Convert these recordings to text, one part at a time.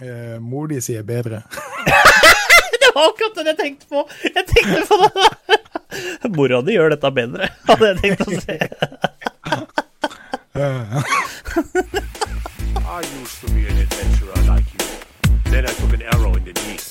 Eh, mor di sier bedre. Det var akkurat det jeg tenkte på! Jeg tenkte på det! Mora di gjør dette bedre, hadde jeg tenkt å si. I used to be an adventurer like you. Then I took an arrow in the knees.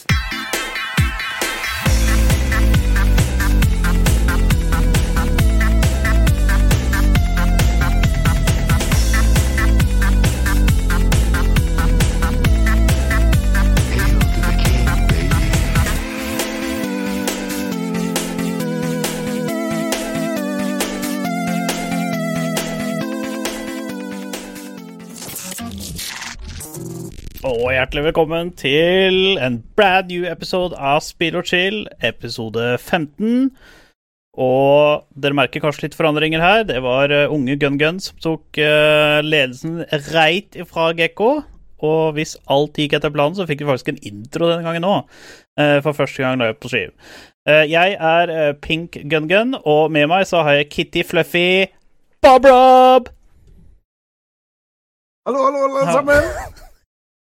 Og hjertelig velkommen til en brand new episode av Spill og chill, episode 15. Og dere merker kanskje litt forandringer her. Det var eh, unge Gun-Gun som tok eh, ledelsen reit ifra Gekko. Og hvis alt gikk etter planen, så fikk vi faktisk en intro denne gangen òg. for første gang live på skive. Eh, jeg er eh, Pink Gun-Gun, og med meg så har jeg Kitty Fluffy Bob-Rob. hallo, hallo, alle sammen!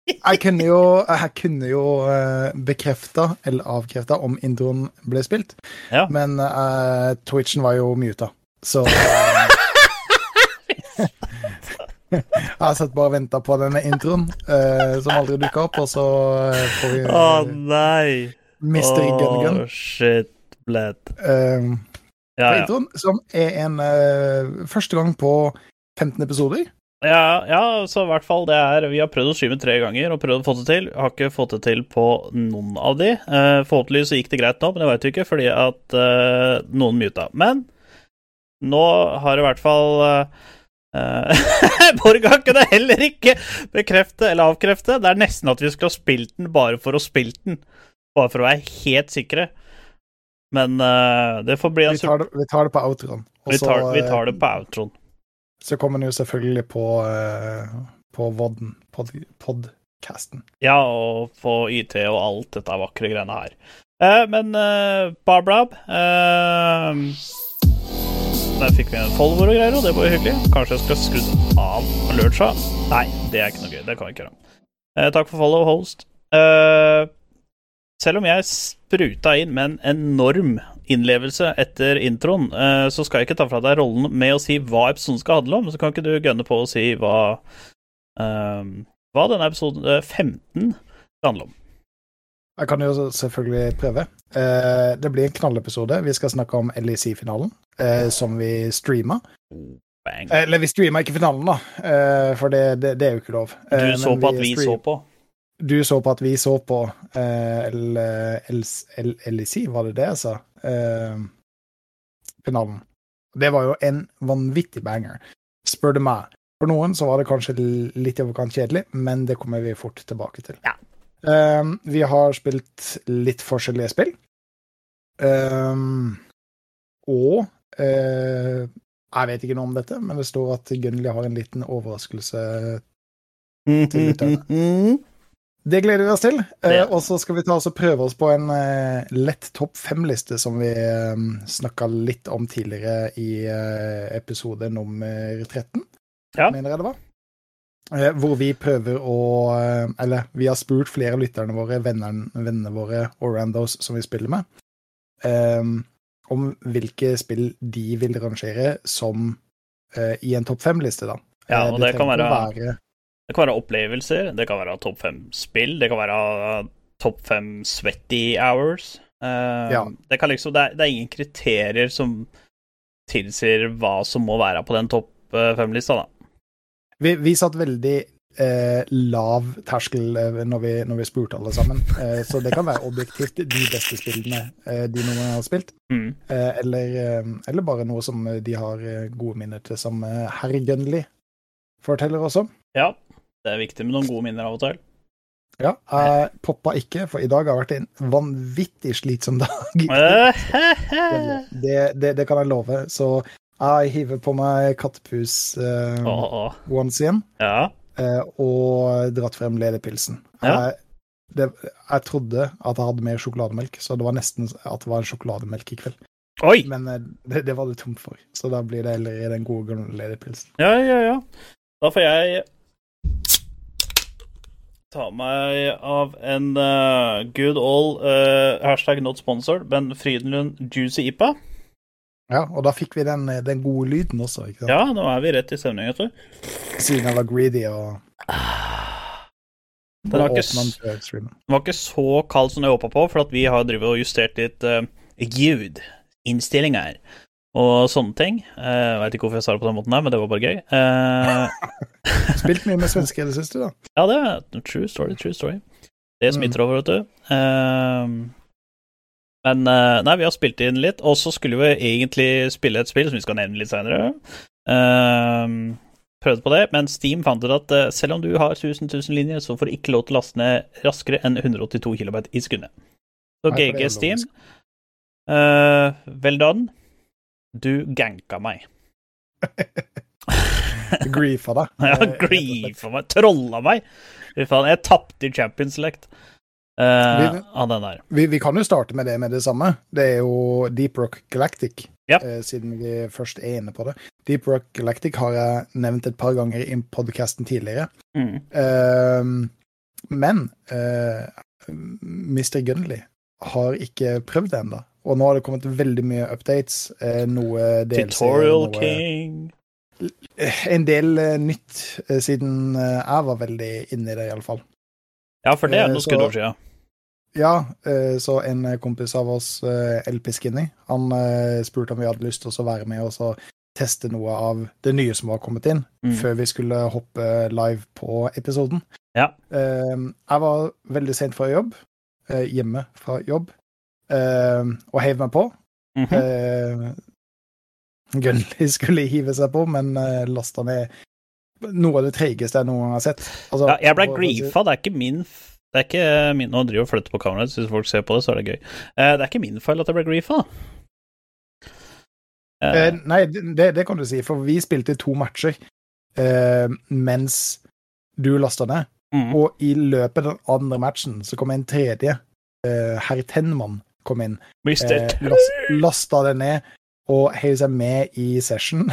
Jeg kunne jo, jeg kunne jo uh, bekrefta eller avkrefta om introen ble spilt, Ja. men uh, Twitchen var jo muta, så eh, Jeg har sett bare og venta på denne introen, uh, som aldri dukka opp, og så eh, får vi Å oh, nei. Mr. Gun-Gun. Shit, bled. Uh, Ja, ja. introen, som er en uh, første gang på 15 episoder. Ja, ja, så i hvert fall det er Vi har prøvd å skyve tre ganger og prøvd å få det til. Har ikke fått det til på noen av de. Eh, Forhåpentligvis så gikk det greit nå, men det veit vi ikke, fordi at eh, noen muta. Men nå har i hvert fall Borg har ikke det heller ikke bekrefte eller avkrefte. Det er nesten at vi skulle ha spilt den bare for å spille den. Bare for å være helt sikre. Men eh, det får bli en Vi tar det, vi tar det på outroen. vi vi eh, tar det på outroen. Så kommer den jo selvfølgelig på, uh, på Vodden, pod, podcasten. Ja, og på IT og alt dette vakre greiene her. Eh, men eh, Der fikk vi en follower og greier, og det var jo hyggelig. Kanskje jeg skal skru av alertsa? Nei, det er ikke noe gøy. Det kan vi ikke gjøre. Eh, takk for follow, host. Eh, selv om jeg spruta inn med en enorm innlevelse etter introen, eh, så skal jeg ikke ta fra deg rollen med å si hva episoden skal handle om. Så kan ikke du gønne på å si hva eh, hva denne episode eh, 15 skal handle om. Jeg kan jo selvfølgelig prøve. Eh, det blir en knallepisode. Vi skal snakke om LEC-finalen, som vi streama. Bang. Eller vi streama ikke finalen, da, for det, det, det er jo ikke lov. Du så på at vi stream- så på. Du så på at vi så på eh, LEC, var det det jeg sa? Eh, finalen. Det var jo en vanvittig banger, spør du meg. For noen så var det kanskje litt i overkant kjedelig, men det kommer vi fort tilbake til. Ja. Eh, vi har spilt litt forskjellige spill. Eh, og eh, jeg vet ikke noe om dette, men det står at Gunnli har en liten overraskelse til lytterne. Det gleder vi oss til. Uh, og så skal vi ta oss og prøve oss på en uh, lett topp fem-liste som vi uh, snakka litt om tidligere i uh, episode nummer 13, Ja. mener jeg det var. Eh, hvor vi prøver å eh, Eller vi har spurt flere av lytterne våre, vennerne, vennene våre og randos som vi spiller med, eh, om hvilke spill de vil rangere som eh, i en topp fem-liste, da. Ja, Eh, og det kan være- være Det kan være opplevelser, det kan være topp fem spill, det kan være topp fem sweaty hours. Uh, Ja. Det kan liksom det er, det er ingen kriterier som tilsier hva som må være på den topp eh, fem-lista, da. Vi, vi satt veldig eh, lav terskel eh, når, vi, når vi spurte alle sammen. Eh, så det kan være objektivt de beste spillene eh, de noen gang har spilt. Mm. Eh, eller, eller bare noe som de har gode minner til, som herr Gunnli forteller også. Ja, det er viktig med noen gode minner av og til. Ja, jeg poppa ikke, for i dag har vært en vanvittig slitsom dag. Det, det, det kan jeg love. Så jeg hiver på meg kattepus eh, igjen. ja. eh, og dratt frem ledepilsen. Ja. Jeg, det, jeg trodde at jeg hadde mer sjokolademelk, så det var nesten at det var en sjokolademelk i kveld. Oi! Men eh, det, det var det tomt for, så da blir det heller i den gode gamle ledepilsen. Ja, ja, ja. Da får jeg ta meg av en uh, good all uh, hashtag not sponsored, men Frydenlund Juicy IPA. Ja, og da fikk vi den, den gode lyden også, ikke sant? Ja, nå er vi rett i stemning, jeg tror. Siden jeg var greedy og Den var, ikke, den var ikke så kald som jeg håpa på, for at vi har drevet og justert litt uh, ljud, innstillinger og sånne ting. Uh, veit ikke hvorfor jeg sa det på den måten her, men det var bare gøy. Eh, Spilt mye med svenske i det siste, da. Ja, det er true story, true story. Det smitter over, vet du. Uh, men eh, nei, vi har spilt inn litt, og så skulle vi egentlig spille et spill som vi skal nevne litt seinere. prøvde på det, men Steam fant ut at eh, selv om du har 1000 000 linjer, så får du ikke lov til å laste ned raskere enn 182 kB i sekundet. Så Nei, GG Steam, uh, vel done. Du ganka meg. Griefa deg. Ja, Eh, griefa meg, trolla meg. Fy faen, jeg tapte i Champions Select uh, Vi- av den der. Vi, vi kan jo starte med det med det samme. Det er jo Deep Rock Galactic, Ja. uh, siden vi først er inne på det. Deep Rock Galactic har jeg nevnt et par ganger i podkasten tidligere. Mm. Uh, men eh, Mr. Gunley har ikke prøvd det ennå. Og nå har det kommet veldig mye updates. eh, noe DLC, Tutorial noe, King. En del eh, nytt eh, siden eh, jeg var veldig inne i det, iallfall. Ja, for det er noe noen over skuddår siden. Ja, så en kompis av oss, LP Skinny, han spurte om vi hadde lyst til å være med og så teste noe av det nye som var kommet inn, Mm. før vi skulle hoppe live på episoden. Ja. Jeg var veldig sent fra jobb, hjemme fra jobb, og heiv meg på. Mhm. Eh, Gunley skulle hive seg på, men uh, lasta ned noe av det treigeste jeg noen gang har sett. Altså, ja, jeg ble griefa, det er ikke min det er ikke min, Nå driver og flytter på kameraet, hvis folk ser på det, så er det gøy. Uh, det er ikke min feil at jeg ble griefa. Uh, Eh, nei, det, det kan du si, for vi spilte to matcher eh, mens du lasta ned. mm. Og i løpet av den andre matchen så kom en tredje, eh, herr Tenman, kom inn. Eh, lasta det ned og heiv seg med i session.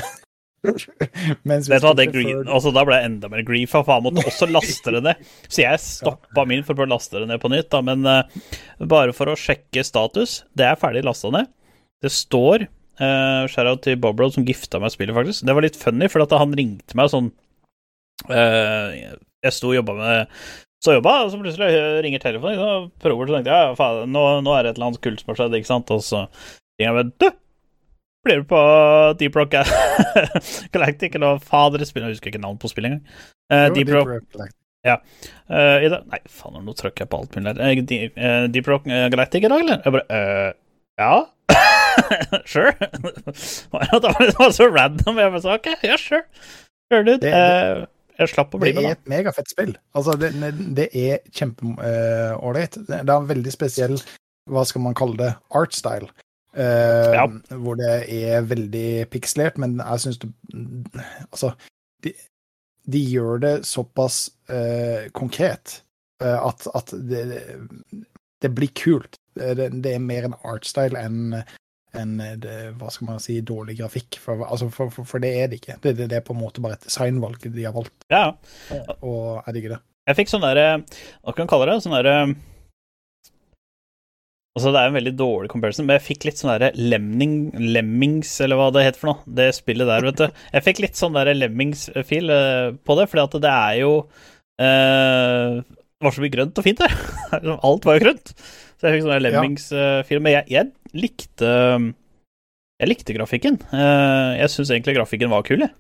mens vi det green, altså, Da ble jeg enda mer green, for han måtte også laste det ned. Så jeg stoppa min for å laste det ned på nytt, da. Men uh, bare for å sjekke status, det er ferdig lasta ned. Det står uh, Shout-out til Bobrod som gifta meg spillet, faktisk. Det var litt funny, for at han ringte meg sånn uh, Jeg sto og jobba med så jobba, og så plutselig ringer telefonen, og prøver så tenkte jeg ja, faen, nå, nå er det et eller annet kult som har skjedd, ikke sant, og så ringer jeg med Du, blir du på Deep Rock Galactic, eller fader? Jeg husker ikke navnet på spillet engang. Uh, Jo, Deep Rock Galactic. eh, i dag Nei, faen, nå trykker jeg på alt mulig her. Eh, Di- eh, Deep Rock eh, Galactic i dag, eller? Jeg bare eh, Ja. sure. det var så random. Jeg bare sa OK, ja, sure. Sure, dude. Det- ut, jeg slapp å bli Det er et megafett spill. Altså, det, det er kjempeålreit. det er en veldig spesiell, hva skal man kalle det, art style. Eh, Ja. Hvor det er veldig pikselert, men jeg syns det Altså, de, de gjør det såpass uh, konkret uh, at, at det, det blir kult. Det, det er mer en artstyle enn en, hva skal man si, dårlig grafikk. For, altså, for, for, for det er det ikke. Det, det, det er på en måte bare et designvalg de har valgt. Ja. Og jeg digger det. Jeg fikk sånn derre Hva kan man kalle det? Sånn derre Altså, det er en veldig dårlig comparison, men jeg fikk litt sånn derre Lemning Lemmings, eller hva det heter for noe. Det spillet der, vet du. Jeg fikk litt sånn derre Lemmings-fil eh, på det, fordi at det er jo eh, Det var så mye grønt og fint der. Alt var jo grønt. Så jeg fikk sånn Lemmings-feel. Men jeg, jeg likte Jeg likte grafikken. Eh, jeg syns egentlig grafikken var kul, jeg.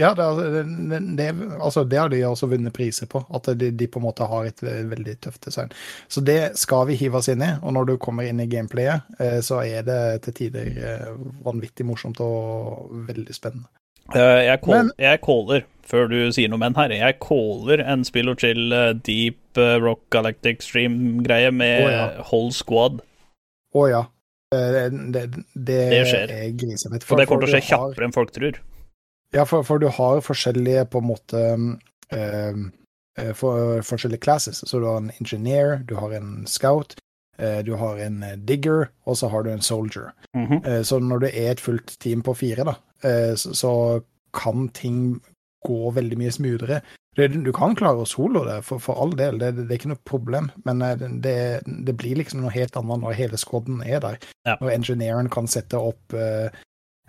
Ja, det, det, det, altså, det har de også vunnet priser på. At de, de på en måte har et veldig tøft design. Så det skal vi hive oss inn i. Og når du kommer inn i gameplayet, eh, så er det til tider eh, vanvittig morsomt og veldig spennende. Eh, jeg, call, Men- jeg caller, før du sier noe men her, jeg caller en spill og chill deep rock galactic stream-greie med Å, ja. whole squad. Å ja. Det, skjer. er grisefett. Og det kommer til å skje kjappere enn folk tror. Ja, for, for du har forskjellige på en måte eh, eh, for, forskjellige classes. Så du har en engineer, du har en scout, eh, du har en eh, digger, og så har du en soldier. Mhm. Eh, Så når du er et fullt team på fire, da, eh, så, så kan ting gå veldig mye smoothere du kan klare å solo det, for, for all del. Det, det, er ikke noe problem. Men det, det, blir liksom noe helt annet når hele squaden er der. Ja. Når engineeren kan sette opp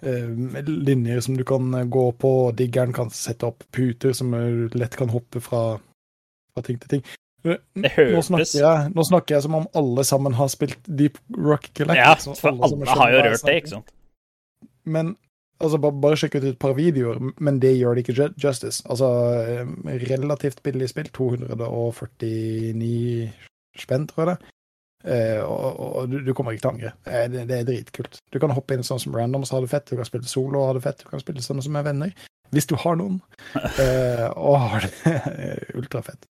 linjer som du kan gå på, og diggeren kan sette opp puter som du lett kan hoppe fra, fra ting til ting. Det Nå snakker, jeg, nå snakker jeg som om alle sammen har spilt Deep Rock Galactic. Ja, for alle alle har jo rørt det, ikke sant? men altså, bare, bare sjekk ut et par videoer, men det gjør det ikke justice. Altså, eh, relativt billig spill, 249 spenn, tror jeg det. Eh, og og du, du kommer ikke til å angre. Eh, det, det er dritkult. Du kan hoppe inn sånn som randoms har det fett, du kan spille solo og ha det fett, du kan spille sånne som er venner. Hvis du har noen. Eh, og har det ultrafett.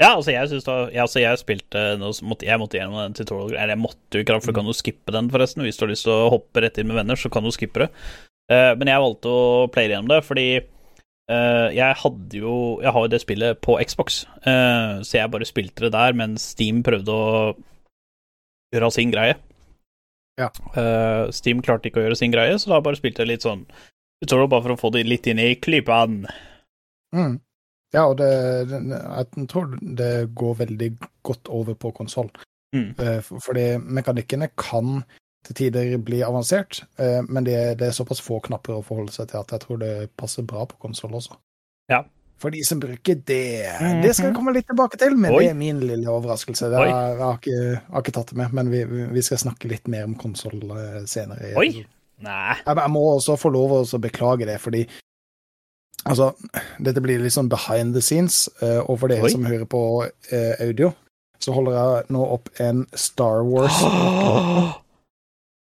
Ja, altså jeg synes da, jeg, altså jeg spilte måtte, Jeg måtte gjennom den tutorial Eller jeg måtte jo ikke, for du kan jo skippe den, forresten. Hvis du har lyst til å hoppe rett inn med venner, så kan du skippe det. Uh, men jeg valgte å playe gjennom det fordi uh, jeg hadde jo Jeg har jo det spillet på Xbox, uh, så jeg bare spilte det der mens Steam prøvde å gjøre sin greie. Ja. Uh, Steam klarte ikke å gjøre sin greie, så da bare spilte jeg litt sånn utover bare for å få det litt inn i klypene. Mm. Ja, og det, det, jeg tror det går veldig godt over på konsoll. Mm. Uh, Fordi mekanikkene kan til tider bli avansert, uh, men det, det er såpass få knapper å forholde seg til at jeg tror det passer bra på konsoll også. Ja. For de som bruker det. Mhm. Det skal jeg komme litt tilbake til, men Oi. det er min lille overraskelse. Det har, jeg, har ikke, har ikke tatt det med, men vi, vi skal snakke litt mer om konsoll eh, senere. Oi. Nei. Jeg, må også få lov å beklage det, fordi Altså, dette blir litt sånn behind the scenes, eh, og for dere Oi. som hører på eh, audio, så holder jeg nå opp en Star Wars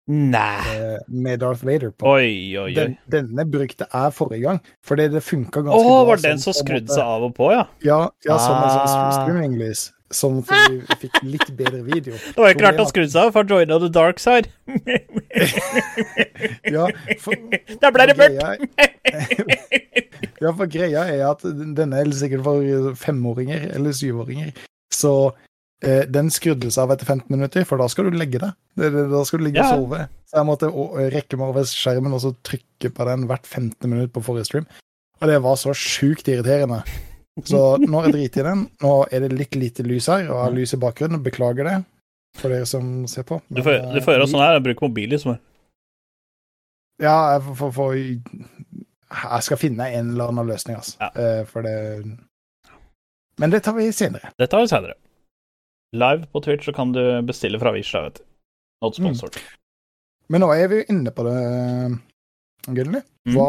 Nei. eh, med Darth Vader på. Oi, oi, oi. Den, denne brukte jeg forrige gang, fordi det funka ganske ganske bra. var det den som skrudde seg av og på, ja? Ja, ja som en sånn Ah. streaminglys. Sånn at vi fikk litt bedre video. Det var jo klart han skrudde seg av, for joina the dark side. Ja, for, Der ble det mørkt! ja, for greia er at denne er sikkert for femåringer eller syvåringer. Så den skrudde seg av etter 15 minutter, for da skal du legge deg. Da skal du ligge og sove. Så jeg måtte rekke meg over skjermen og så trykke på den hvert 15 minutt på forrige stream. Og det var så sjukt irriterende. Så nå har jeg driti i den. Nå er det litt lite lys her, og jeg har lys i bakgrunnen. Beklager det for dere som ser på. Du får, du får gjøre sånn her, bruk mobil, liksom. Ja, jeg, får, får, får, jeg skal finne en eller annen løsning, altså. Ja. Eh, For det Men det tar vi senere. Det tar vi senere. Live på Twitch så kan du bestille fra Visla, vet du. Not Mm. Men nå er vi jo inne på det, Gunnli. Mm. Hva,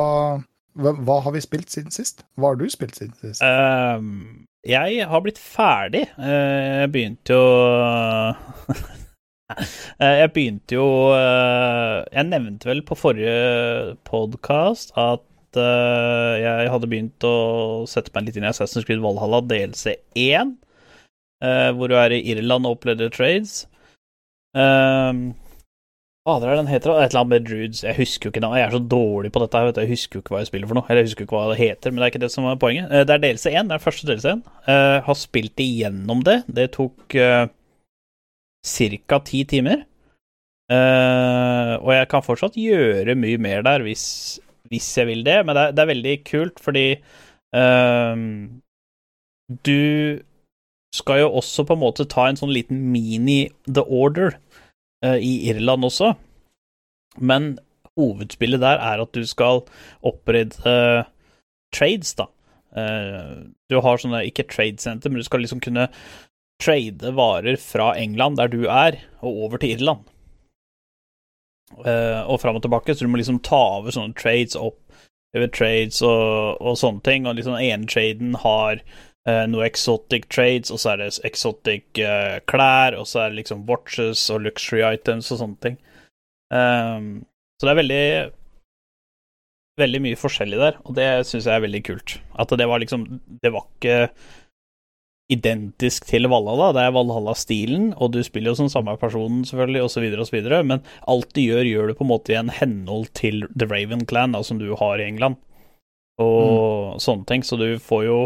hva, hva har vi spilt siden sist? Hva har du spilt siden sist? Uh, jeg har blitt ferdig. Uh, jeg begynte jo Eh, Jeg begynte jo eh, Jeg nevnte vel på forrige podkast at jeg hadde begynt å sette meg litt inn i Assassin's Creed Valhalla DLC 1, eh, hvor du er i Irland og opplevde trades. Um, hva er det den heter? Et eller annet med Druids. Jeg husker jo ikke navnet. Jeg er så dårlig på dette. du. Jeg husker jo ikke hva jeg spiller for noe. Eller jeg husker jo ikke hva det heter, men det er ikke det som er poenget. Eh, Det er delelse 1. Det er første delelse 1. Eh, har spilt igjennom det. Det tok uh, ca. ti timer. Uh, og jeg kan fortsatt gjøre mye mer der hvis, hvis jeg vil det, men det er, det er veldig kult fordi uh, du skal jo også på en måte ta en sånn liten mini The Order uh, i Irland også. Men hovedspillet der er at du skal opprette uh, trades, da. Uh, du har sånne, ikke trade center, men du skal liksom kunne trade varer fra England, der du er, og over til Irland. Eh, og fram og tilbake, så du må liksom ta over sånne trades opp over trades og, og sånne ting, og liksom ene traden har eh, noe exotic trades, og så er det exotic uh, klær, og så er det liksom watches og luxury items og sånne ting. Um, så det er veldig Veldig mye forskjellig der, og det syns jeg er veldig kult. At det var liksom Det var ikke identisk til Valhalla, det er Valhalla-stilen, og du spiller jo som samme personen, selvfølgelig, så videre, men alt du gjør, gjør du på en måte i en henhold til The Raven Clan, da, som du har i England, og sånne ting, så du får jo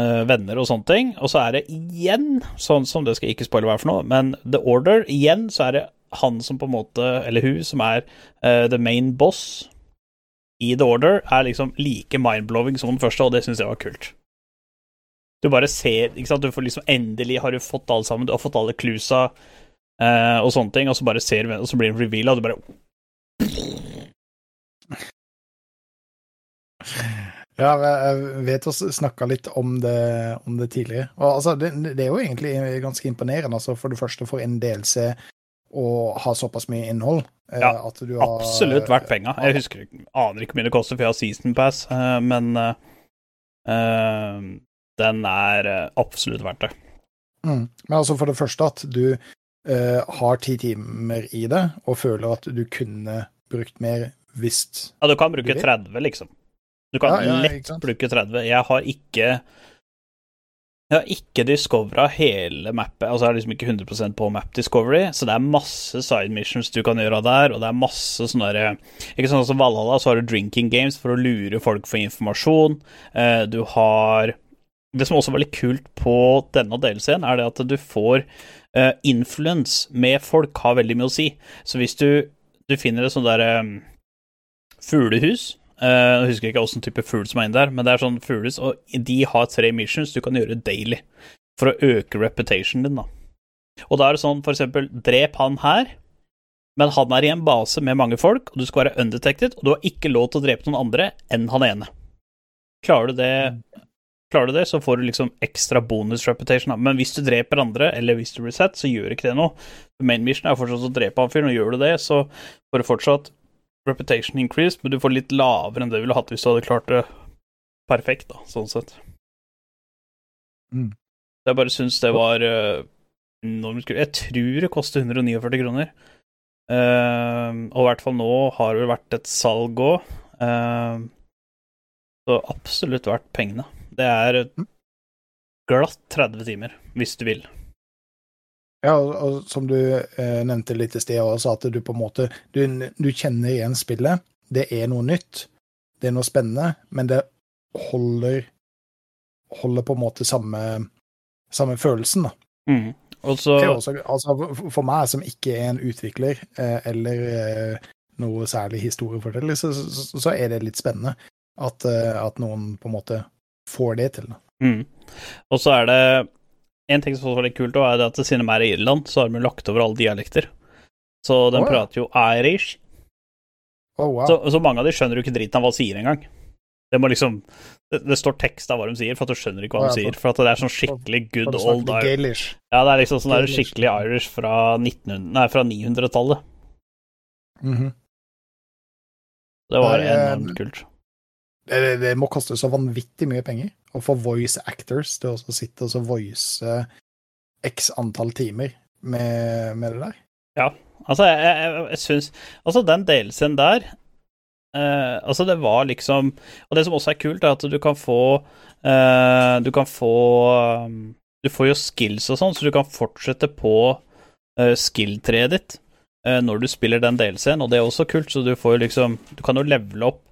venner og sånne ting, og så er det igjen, sånn som det skal ikke spoile hva for noe, men The Order, igjen så er det han som på en måte, eller hun, som er uh, the main boss i The Order, er liksom like mindblowing som den første, og det syns jeg var kult. Du bare ser ikke sant? Du får liksom Endelig har du fått alle sammen, du har fått alle cluesa uh, og sånne ting, og så bare ser og så blir det reveal, og du bare Ja, jeg vet vi snakka litt om det, om det tidligere. Og altså, det, det, er jo egentlig ganske imponerende, altså, for det første for en DLC å ha såpass mye innhold. Eh, ja, at du har, absolutt verdt penga. Jeg husker, aner ikke hvor mye det koster, for jeg har season pass, uh, men uh, den er absolutt verdt det. Mm. Men altså, for det første at du uh, har ti timer i det, og føler at du kunne brukt mer hvis Ja, du kan bruke 30, liksom. Du kan ja, ja, lett plukke 30. Jeg har ikke jeg har ikke discovera hele mappet. Altså jeg er liksom ikke 100% på map discovery, så det er masse side missions du kan gjøre der, og det er masse sånne der, Ikke sånn som Valhalla, så har du drinking games for å lure folk for informasjon. Eh, du har Det som også var litt kult på denne delscenen, er det at du får uh, influence med folk har veldig mye å si. Så hvis du, du finner et sånt derre um, fuglehus Uh, jeg husker ikke hvilken type fugl som er inne der, men det er sånn fugler og de har tre missions du kan gjøre daily for å øke reputationen din, da. Og da er det sånn, for eksempel, drep han her, men han er i en base med mange folk, og du skal være undetected, og du har ikke lov til å drepe noen andre enn han ene. Klarer du det, klarer du det så får du liksom ekstra bonus reputation, da. Men hvis du dreper andre, eller hvis du blir sett, så gjør ikke det noe. Main mission er fortsatt å drepe han fyren, og gjør du det, så får du fortsatt reputation increase, men du får litt lavere enn det du ville hatt hvis du hadde klart det perfekt, da, sånn sett. Mm. Jeg bare syns det var uh, enormt kult. Jeg tror det koster 149 kroner. Uh, og i hvert fall nå har det vært et salg òg. Uh, ehm, så absolutt verdt pengene. Det er mm. glatt 30 timer, hvis du vil. Ja, og, og som du eh, nevnte litt i sted også, at du på en måte du, du, kjenner igjen spillet. Det er noe nytt, det er noe spennende, men det holder holder på en måte samme, samme følelsen, da. Mm. Også... Også, altså, for meg som ikke er en utvikler eh, eller eh, noe særlig historieforteller, så, så, så, er det litt spennende at, eh, at, noen på en måte får det til. Mm. Og så er det en ting som er litt kult, er at siden de er i Irland, så har de lagt over alle dialekter. Så de oh, ja. prater jo irish. Oh, wow. så, så, mange av de skjønner jo ikke driten av hva de sier engang. Det må liksom det, det, står tekst av hva de sier, for at du skjønner ikke hva oh, ja, de sier. For at det er sånn skikkelig good old Irish. Ja, det er liksom sånn der skikkelig Irish fra, fra 900-tallet. Mm -hmm. Det var enormt kult. Det, det, må koste så vanvittig mye penger å få voice actors til å sitte og voice x antall timer med, med, det der. Ja, altså, jeg, jeg, jeg syns Altså, den delscenen der eh, Altså, det var liksom Og det som også er kult, er at du kan få eh, Du kan få um, Du får jo skills og sånn, så du kan fortsette på eh, skill-treet ditt eh, når du spiller den delscenen, og det er også kult, så du får jo liksom Du kan jo levele opp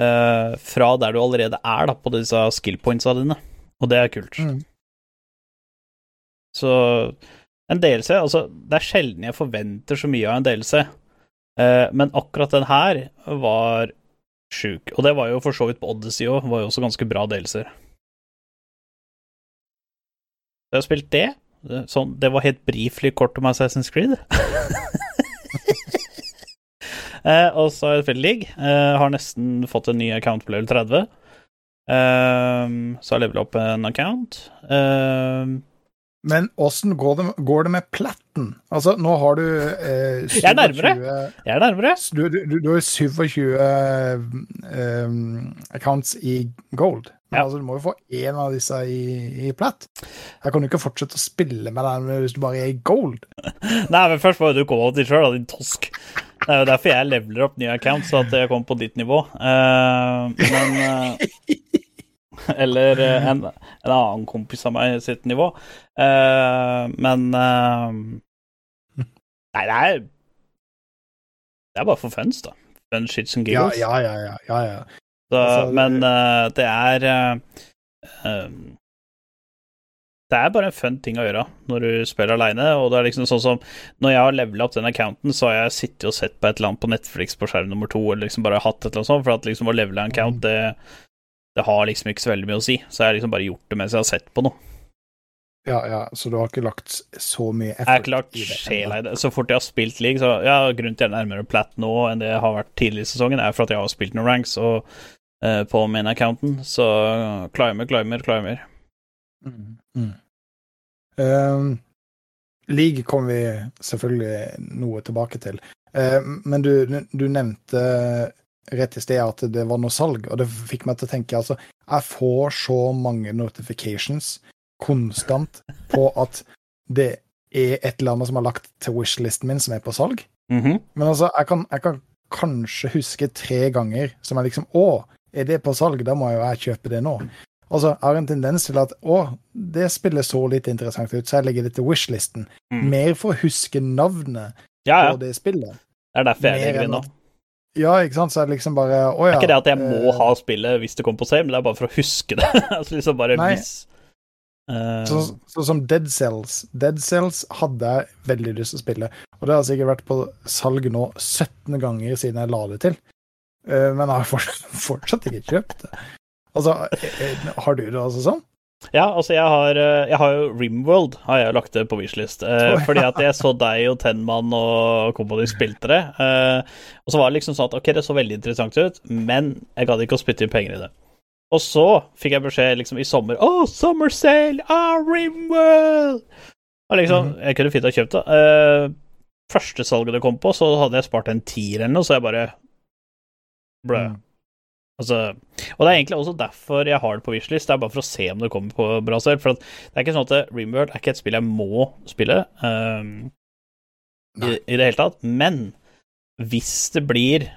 uh, fra der du allerede er, da, på disse skill pointsa dine. Og det er kult. Mm. Så en DLC Altså, det er sjelden jeg forventer så mye av en DLC, uh, eh, men akkurat den her var sjuk. Og det var jo for så vidt på Odyssey òg, var jo også ganske bra DLC-er. Jeg har spilt det. Sånn, det var helt briefly kort om Assassin's Creed. Eh, og så er spilt league. Eh, har nesten fått en ny account på level 30. Eh, så har jeg levela opp en account. Eh, men åssen går, går, det med platten? Altså, nå har du eh, 27 Jeg er nærmere. Jeg er nærmere. Du, du, du har 27 eh, accounts i gold. Men ja. altså, du må jo få én av disse i, i platt. Her kan du ikke fortsette å spille med den hvis du bare er i gold. Nei, men først må du komme opp til sjøl, din tosk. Det er jo derfor jeg leveler opp nye accounts, så at jeg kommer på ditt nivå. Uh, men uh, Eller uh, en, en, annen kompis av meg sitt nivå. men Nei, det er Det er bare for funs, da. Fun shits and giggles. Ja, ja, ja. ja, ja. Så, altså, men det er det er bare en fun ting å gjøre når du spiller aleine. Og det er liksom sånn som når jeg har levela opp den accounten, så har jeg sittet og sett på et eller annet på Netflix på skjerm nummer to, eller liksom bare hatt et eller annet sånt, for at liksom å levele en account, det, det har liksom ikke så veldig mye å si. Så jeg har liksom bare gjort det mens jeg har sett på noe. Ja, ja, så du har ikke lagt så mye effort Jeg har ikke lagt sjela i det. Så fort jeg har spilt league, så ja, grunnen til at jeg er nærmere plat nå enn det jeg har vært tidligere i sesongen, er for at jeg har spilt noen ranks og uh, på main-accounten, så climber, climber, climber. Mm. Mm. Uh, League kommer vi selvfølgelig noe tilbake til. Uh, men du, du nevnte rett i sted at det var noe salg, og det fikk meg til å tenke altså, jeg får så mange notifications konstant på at det er et eller annet som er lagt til wishlisten min som er på salg. Mhm. Men altså, jeg kan, jeg kan kanskje huske tre ganger som er liksom Å, er det på salg? Da må jo jeg kjøpe det nå. Altså, har en tendens til at å, det spillet så litt interessant ut, så jeg legger det til wishlisten. Mm. Mer for å huske navnet Ja, ja. på det spillet. Det er derfor jeg legger det nå. Ja, ikke sant? Så er det liksom bare Å Det er ikke det at jeg må eh, ha spillet hvis det kommer på sale, men det er bare for å huske det. altså liksom bare Nei. hvis Sånn så som Dead Cells. Dead Cells hadde jeg veldig lyst til å spille, og det har sikkert vært på salg nå 17 ganger siden jeg la det til. Eh, Men jeg har fortsatt, fortsatt ikke kjøpt det. Altså, eh, eh, har du det altså sånn? Ja, altså jeg har, eh, jeg har jo Rimworld har jeg lagt det på wishlist. Eh. Fordi at jeg så deg og Tenman og Company spilte det. Eh, og så var det liksom sånn at ok, det så veldig interessant ut, men jeg gadd ikke å spytte inn penger i det. Og så fikk jeg beskjed liksom i sommer Å, summer sale! Ah, Rimworld! Og liksom, Mhm. Jeg kunne fint ha kjøpt det. Eh, første salget det kom på, så hadde jeg spart en tier eller noe, så jeg bare Blø. Mm. Altså, og det er egentlig også derfor jeg har det på wishlist. Det er bare for å se om det kommer på bra selv. For at det er ikke sånn at Rimworld er ikke et spill jeg må spille um, i, i det hele tatt. Men hvis det blir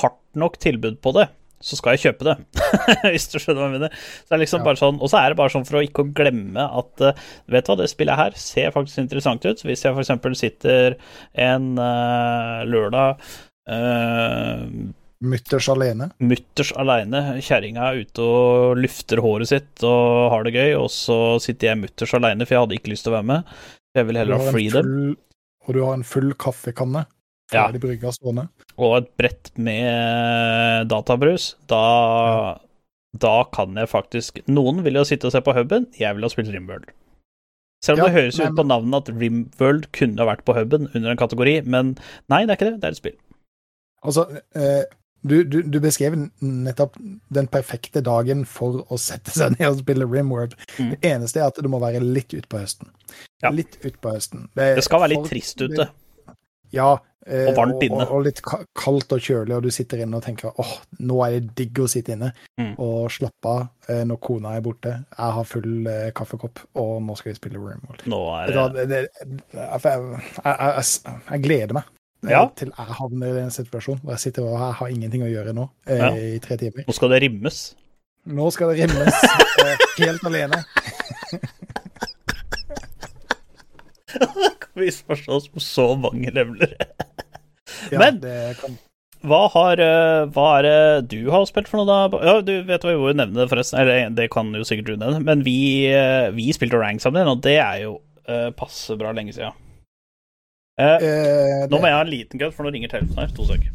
hardt nok tilbud på det, så skal jeg kjøpe det. hvis du skjønner hva jeg mener. Så det er liksom Ja. bare sånn, Og så er det bare sånn for å ikke glemme at eh, vet du hva, det spillet her ser faktisk interessant ut. Hvis jeg f.eks. sitter en uh, lørdag eh, Mutters alene. mutters alene. Kjerringa er ute og lufter håret sitt og har det gøy, og så sitter jeg mutters alene, for jeg hadde ikke lyst til å være med. Jeg vil heller ha freedom. full, og du har en full kaffekanne Ja. ferdig brygga stående. Og et brett med databrus. Da, da kan jeg faktisk Noen vil jo sitte og se på huben, jeg vil ha spilt Rimworld. Selv om Ja, det høres men... ut på navnet at Rimworld kunne ha vært på huben under en kategori, men nei, det er ikke det. Det er et spill. Altså, eh, du, du, du beskrev nettopp den perfekte dagen for å sette seg ned og spille Rimworld. Mm. Det eneste er at det må være litt utpå høsten. Ja. Litt utpå høsten. Det skal være litt for- trist ute. Ja. eh, Og varmt inne. Og, og litt kaldt og kjølig, og du sitter inne og tenker åh, nå er det digg å sitte inne Mm. og slappe av eh, når kona er borte. Jeg har full eh, kaffekopp, og nå skal vi spille Rimworld. Nå er det... Da, det det, det, jeg, jeg, jeg, jeg, gleder meg Ja. til jeg havner i en situasjon hvor jeg sitter og jeg har ingenting å gjøre nå eh, Ja. i tre timer. Nå skal det rimmes. Nå skal det rimmes eh, helt alene. Kan vi misforstå oss på så mange leveler? Ja, Men- det kan, Hva har eh, Hva er det du har spilt for noe, da? Ja, du vet hva vi må nevne det, forresten. Eller det kan jo sikkert du nevne. Men vi, eh, vi spilte rank sammen, og det er jo eh, passe bra lenge siden. Eh, eh, nå må jeg ha en liten cut, for nå ringer telefonen her. To sek.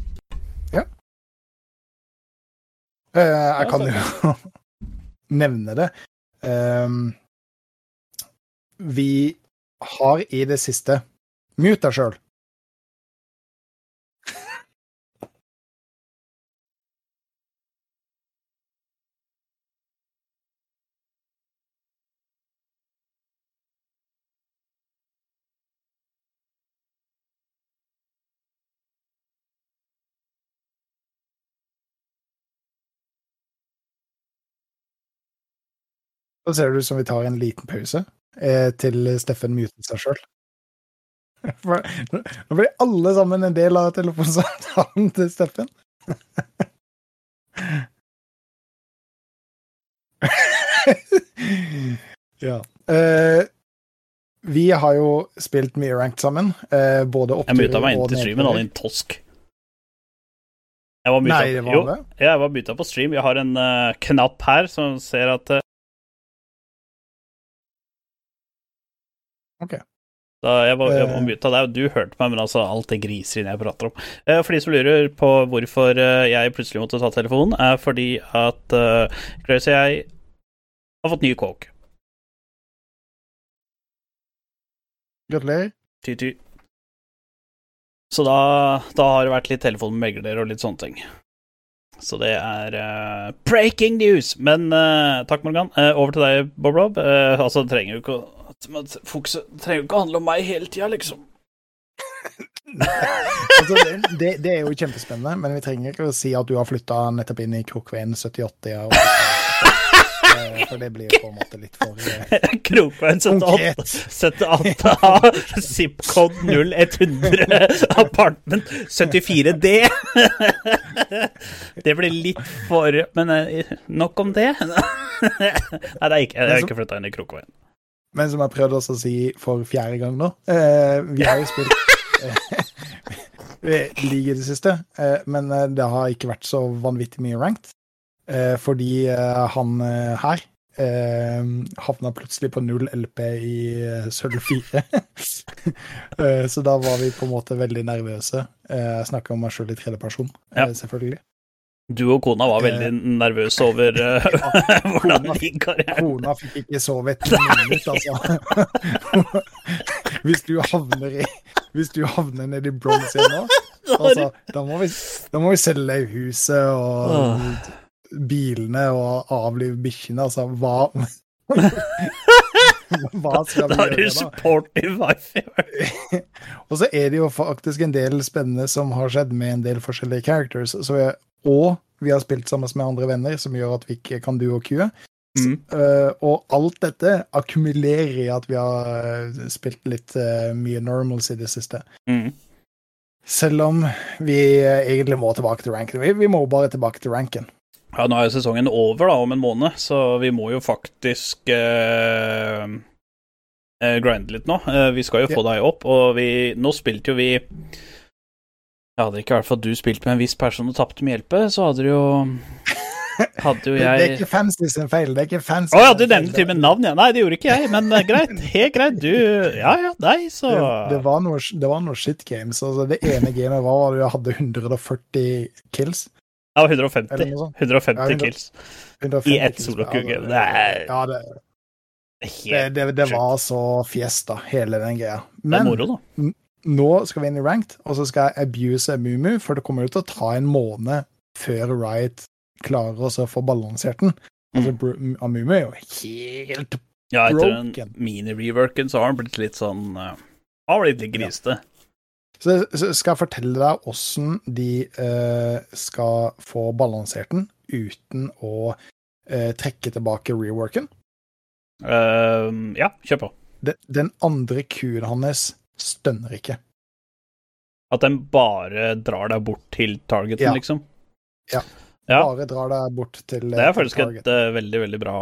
eh, jeg kan jo nevne det. Um, vi har i det siste Mute deg sjøl. Så ser det ut som vi tar en liten pause eh, til Steffen muter seg sjøl. Nå blir alle sammen en del av telefonsamtalen til Steffen. ja. Eh, vi har jo spilt mye ranked sammen. Eh, både Jeg oppturer muta meg inn til streamen, han din tosk. Jeg var muta, Nei, det var jo, det. jeg var muta på stream. Jeg har en uh, knapp her som ser at eh, Ok. Da jeg var, jeg var Eh. av deg, og du hørte meg, men altså alt det griseriet jeg prater om. Eh, For de som lurer på hvorfor eh, jeg plutselig måtte ta telefonen, er fordi at uh, Grace og jeg har fått ny kåk. Gratulerer. Ty-ty. Så da, da har det vært litt telefon med megler og litt sånne ting. Så det er uh, breaking news! Men uh, takk, Morgan. Uh, over til deg, Bob Rob. Altså, trenger jo ikke å Fokuset trenger jo ikke å handle om meg hele tida, liksom. Altså, det, det, det er jo kjempespennende, men vi trenger ikke å si at du har flytta nettopp inn i Krokveien 78. Ja, og- Eh, for det blir på en måte litt for eh, Krokveien 78 konkret. 78A, zip-code 0100, apartment 74D. Det blir litt for Men eh, nok om det. Nei, det er ikke, jeg har ikke flytta inn i Krokveien. Men som jeg prøvde også å si for fjerde gang nå, eh, vi har jo spilt eh, League i det siste, eh, men eh, det har ikke vært så vanvittig mye ranked. Eh, fordi eh, han eh, her havna plutselig på null LP i sølv 4. eh, så da var vi på en måte veldig nervøse. Jeg snakker om meg sjøl i tredjeperson, Ja. selvfølgelig. Du og kona var veldig nervøse over eh, hvordan det gikk karrieren. Kona fikk ikke sove et minutt, altså. Hvis du havner i Hvis du havner nede i bronze igjen nå, altså, da, må vi, da må vi selge huset og bilene og avlive bikkjene. Altså, hva Hva skal vi Da Da du gjøre da? supportive wife. Og så er det jo faktisk en del spennende som har skjedd med en del forskjellige characters. Så vi, og vi har spilt sammen med andre venner, som gjør at vi ikke kan duo queue. Mm. Uh, og alt dette akkumulerer i at vi har eh, spilt litt uh, mye normals i det siste. Mm. Selv om vi egentlig må tilbake til ranken. Vi, vi må bare tilbake til ranken. Ja, nå er jo sesongen over da, om en måned, så vi må jo faktisk uh, grinde litt nå. Vi skal jo få deg opp, og vi Nå spilte jo vi Ja, hadde ikke vært for at du spilte med en viss person og tapte med hjelpe, så hadde det jo Hadde jo jeg det er ikke fancy sin feil. Det er ikke fancy Å ja, du nevnte til og med navn, ja. Nei, det gjorde ikke jeg, men eh, greit. Helt greit. Du Ja ja, nei, så det, det, var noe, det var noe shit games. Altså, det ene gamet var at du hadde 140 kills. Ja, 150. 150 Ja, 100. kills 150 i ett. Ja, Det er Ja, det, det, det, det var så fiesta, hele den greia. Det er moro, da. Nå skal vi inn i ranked, og så skal jeg abuse Mumu, for det kommer jo til å ta en måned før Riot klarer å få balansert den. Altså, Mm. Amumu er jo helt Ja, etter den mini-reworken så har han blitt litt sånn uh, Har blitt litt grisete. Så så skal jeg fortelle deg åssen de uh, skal få balansert den uten å uh, trekke tilbake reworken. Eh, ja, kjør på. Den, den andre kuen hans stønner ikke. At den bare drar deg bort til targeten, Ja. liksom. Ja. Ja. Bare drar deg bort til targeten. Det er faktisk target. et uh, veldig, veldig bra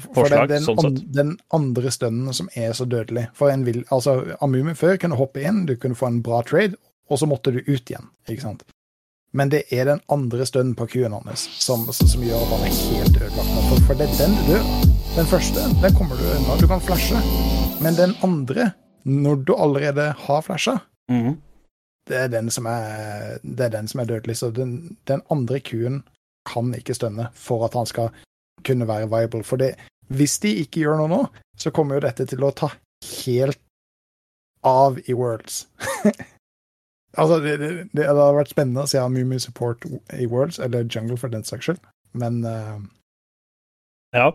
For forslag, den, den, sånn sett. den andre stønnen som er så dødelig For en vil, altså, Amumi før kunne hoppe inn, du kunne få en bra trade, og så måtte du ut igjen. ikke sant? Men det er den andre stønnen på kuen hans som, som, som gjør at han er helt ødelagt. For, for det er den du dør. Den første den kommer du unna. Du kan flashe. Men den andre, når du allerede har flasha, mm. det er den som er, det er, den som er dødelig. Så den, den andre kuen kan ikke stønne for at han skal kunne være viable. For det, hvis de ikke gjør noe nå, så kommer jo dette til å ta helt av i Worlds. altså, det, det, det hadde vært spennende å se Mumu support i Worlds, eller Jungle for den saks skyld, men uh... Ja.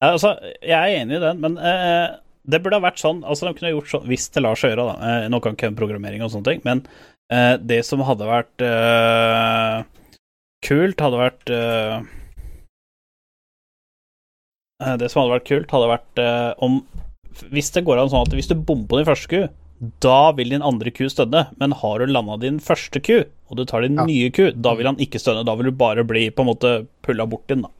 Eh, Altså, jeg er enig i den, men eh, det burde ha vært sånn Altså, de kunne gjort sånn hvis det lar seg gjøre, da. Eh, nå kan ikke programmering og sånne ting, men eh, det som hadde vært eh, kult, hadde vært eh, eh, Det som hadde vært kult, hadde vært eh, om Hvis det går an sånn at hvis du bommer på din første ku, da vil din andre ku stønne, men har du landa din første ku, og du tar din Ja. nye ku, da vil han ikke stønne. Da vil du bare bli på en måte pulla bort din, da.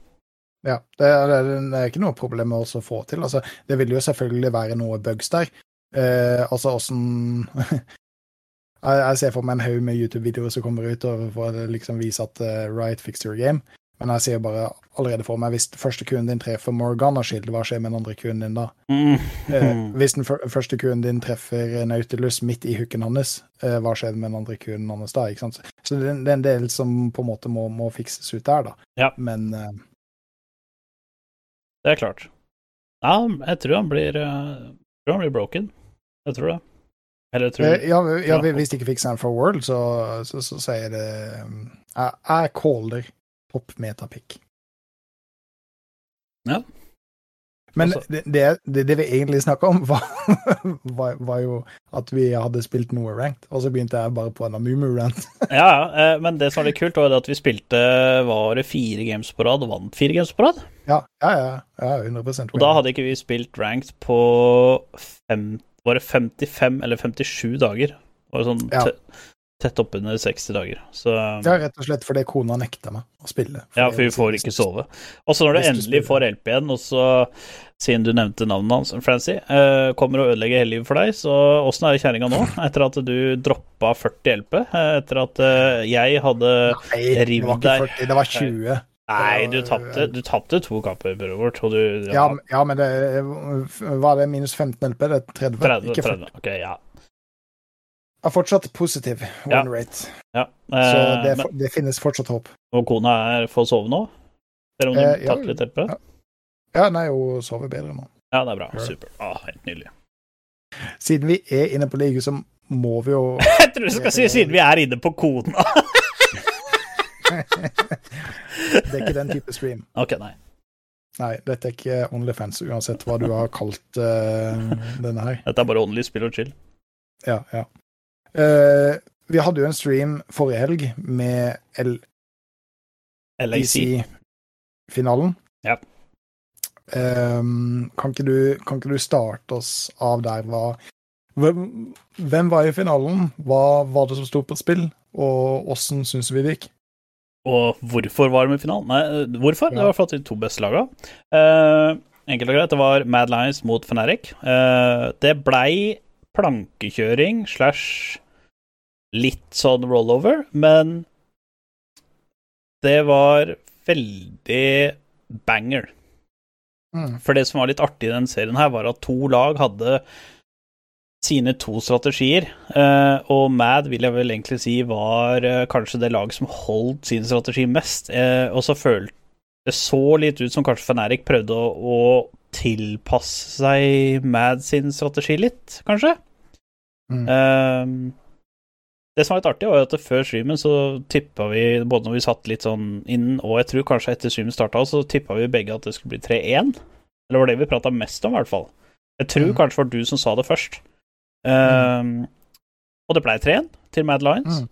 Ja, det er, det er- ikke noe problem å få til. Altså, det vil jo selvfølgelig være noe bugs der. Eh, altså åssen jeg, ser for meg en haug med YouTube-videoer som kommer ut og får liksom vise at uh, Riot fixed your game. Men jeg ser bare allerede for meg, hvis første kuen din treffer Morgana Shield, hva skjer med den andre kuen din da? Mm. Eh, hvis den første kuen din treffer Nautilus midt i hooken hans, eh, hva skjer med den andre kuen hans da? Så det, det er en del som på en måte må, må fikses ut der, da. Ja. Men eh, Det er klart. Ja, jeg tror han blir eh, tror han blir broken. Jeg tror det. Eller tror eh, ja, ja, Ja. hvis de ikke fikser han for World, så, så, så sier det um, Jeg, jeg caller pop metapick. Ja. Men det, det, det, vi egentlig snakka om, var, var, var jo at vi hadde spilt noe ranked, og så begynte jeg bare på en Amumu-rant. Ja, ja, eh, men det som var litt kult, var det at vi spilte var det fire games på rad, og vant fire games på rad. Ja, ja, ja, ja 100 Og da hadde ikke vi spilt ranked på fem, var det 55 eller 57 dager. Var Det sånn Ja. Te- tett oppunder 60 dager. Så Ja, rett og slett fordi kona nekta meg å spille. Ja, for vi får ikke sove. Og så når du endelig får LP igjen, og så, siden du nevnte navnet hans, Francy, eh, kommer og ødelegger hele livet for deg, så åssen er kjerringa nå, etter at du droppa 40 LP? eh, Etter at eh, jeg hadde Nei, det var ikke deg. 40, det var 20. Nei, du tapte, du tapte to kamper, bror vårt, du Ja, ja men det var det minus 15 LP? Det er 30, 30, ikke 40. 30. Ok, ja. Er fortsatt positiv Ja. rate, ja. så Eh, det, er men, det finnes fortsatt håp. og kona er får sove nå? Ser om du Eh, tatt litt LP? ja. Ja, nei, hun sover bedre nå. Ja, det er bra. Super. Ah, helt nydelig. Siden vi er inne på ligaen, så må vi jo Jeg tror du skal si siden vi er inne på kona. Det er ikke den type stream. ok, nei. Nei, dette er ikke Onlyfans, uansett hva du har kalt uh, denne her. Dette er bare Only, spill og chill. Ja, ja. Eh, vi hadde jo en stream forrige helg med LAC. LEC-finalen. Ja. Um, kan, ikke du, kan ikke du starte oss av der? Hva, hvem, hvem var i finalen? Hva var det som sto på spill? Og åssen syns vi det gikk? Og hvorfor var de i finalen? Nei, hvorfor? hvorfor? Det Ja. var fordi de to beste laga. Uh, enkelt og greit, det var Mad Lions mot Fnatic. Uh, det blei plankekjøring slash litt sånn rollover, men det var veldig banger. Mm. For det som var litt artig i den serien her, var at to lag hadde sine to strategier, eh, og Mad vil jeg vel egentlig si var eh, kanskje det laget som holdt sin strategi mest, eh, og så følte det så litt ut som kanskje Fnatic prøvde å, å tilpasse seg Mad sin strategi litt, kanskje. Mm. Ehm, det som var litt artig, var at før streamen så tippa vi, både når vi satt litt sånn inn, og jeg tror kanskje etter streamen starta, så tippa vi begge at det skulle bli 3-1. Eller var det vi prata mest om, i hvert fall. Jeg tror Mm. kanskje var du som sa det først. Ehm, Og det ble 3-1 til Mad Lions. Mm.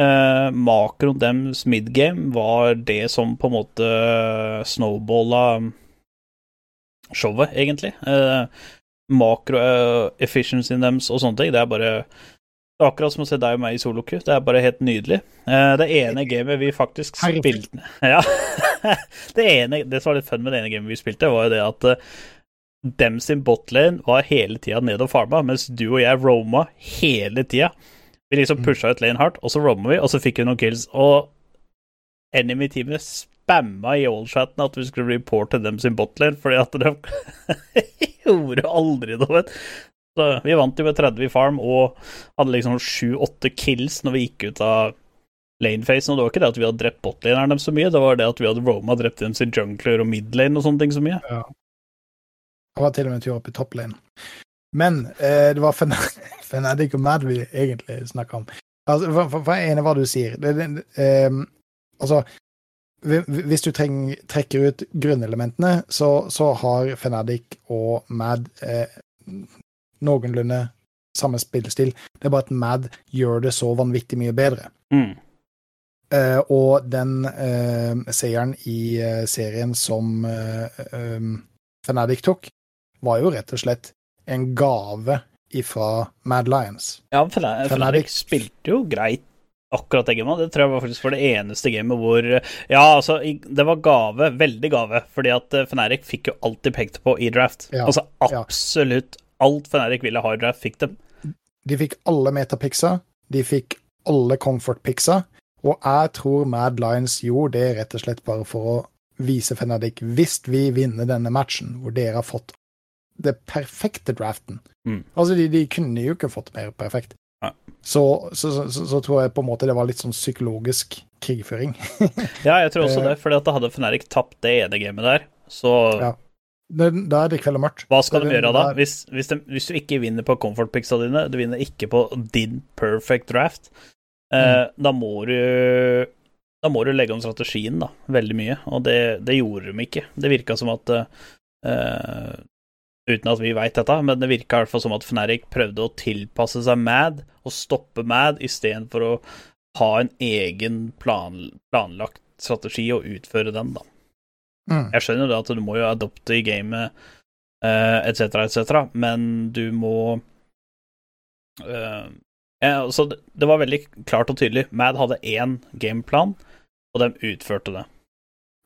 Uh, makroen deres midgame var det som på en måte snowballa showet, egentlig. Uh, Makro-efficiency deres og sånne ting, det er bare det er akkurat som å se deg og meg i soloku. Det er bare helt nydelig. Eh, det ene gamet vi faktisk spilte Ja. det, ene, det som var litt fun med det ene gamet vi spilte, var jo det at eh, dem sin botlane var hele tida nede og farma, mens du og jeg roma hele tida. Vi liksom Mm. pusha ut lane hardt, og så roma vi, og så fikk vi noen kills. Og enemy-teamene spamma i all-chatten at vi skulle reporte dem sin botlane, fordi at de gjorde aldri noe. vet. Så vi vant jo med 30 i farm og hadde liksom 7-8 kills når vi gikk ut av lanefacen. Og det var ikke det at vi hadde drept botlaneren dem så mye, det var det at vi hadde roma drept dem sin jungler og midlane og sånne ting så mye. Jeg var til og med en tur opp i topplane. Men eh, det var Fnatic og Mad vi egentlig snakka om. Altså, for, for, for i hva du sier. Det, det, eh, altså, hvis du treng, trekker ut grunnelementene, så, så har Fnatic og Mad eh, noenlunde samme spillestil. Det er bare at Mad gjør det så vanvittig mye bedre. Mm. Eh, og den eh, seieren i eh, serien som eh, um, Fnatic tok, var jo rett og slett en gave ifra Mad Lions. Ja, Fnatic- spilte jo greit akkurat det gamet. Det tror jeg var faktisk var det eneste gamet hvor Ja, altså, det var gave, veldig gave, fordi at Fenerik fikk jo alltid pekte på i draft. Ja, altså ja. absolutt alt Fenerik ville ha i draft, fikk dem. De fikk alle metapiksa, de fikk alle comfort-piksa, Og jeg tror Mad Lions gjorde det rett og slett bare for å vise Fenerik, hvis vi vinner denne matchen, hvor dere har fått det perfekte draften Mm. Altså, de, de kunne jo ikke fått mer perfekt. Så, så, så, så, tror jeg på en måte det var litt sånn psykologisk krigføring. Ja, jeg tror også det, at da hadde Fnatic tapt det ene gamet der. Så Ja. Da er det kveld og mørkt. hva skal de gjøre da? er- Hvis, hvis, de, hvis du ikke vinner på comfort picksa dine, du vinner ikke på din perfect draft, eh, Mm. da må du da må du legge om strategien da, veldig mye, og det, det gjorde de ikke. Det virka som at eh, Uten at vi veit dette, men det virka i hvert fall som at Fnatic prøvde å tilpasse seg Mad og stoppe Mad istedenfor å ha en egen plan, planlagt strategi og utføre den, da. Mm. Jeg skjønner det at du må jo adopte i gamet, etc., etc., men du må uh, ja, Så det, det var veldig klart og tydelig. Mad hadde én gameplan, og de utførte det.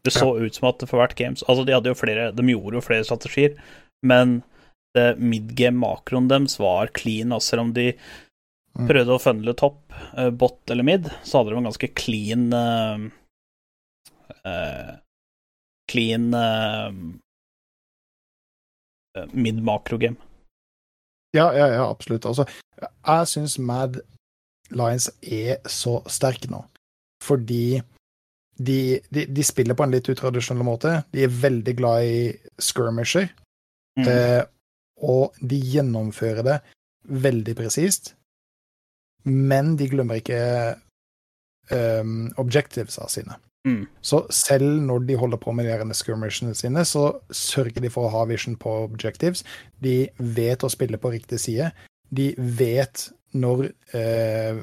Det så ut som at for hvert games Altså, de hadde jo flere De gjorde jo flere strategier, men det midgame-makroen deres var clean, altså selv om de Mm. prøvde å funnele topp, eh, bot eller mid, så hadde de en ganske clean uh, Clean eh, mid-makro-game. Ja, ja, ja, absolutt. Altså, jeg syns Mad Lions er så sterke nå, fordi de, de, de spiller på en litt utradisjonell måte. De er veldig glad i skirmisher, Mm. eh, og de gjennomfører det veldig presist. Men de glemmer ikke um, objectivesa sine. Mm. Så selv når de holder på med de skirmishene sine, så sørger de for å ha vision på objectives. De vet å spille på riktig side. De vet når eh,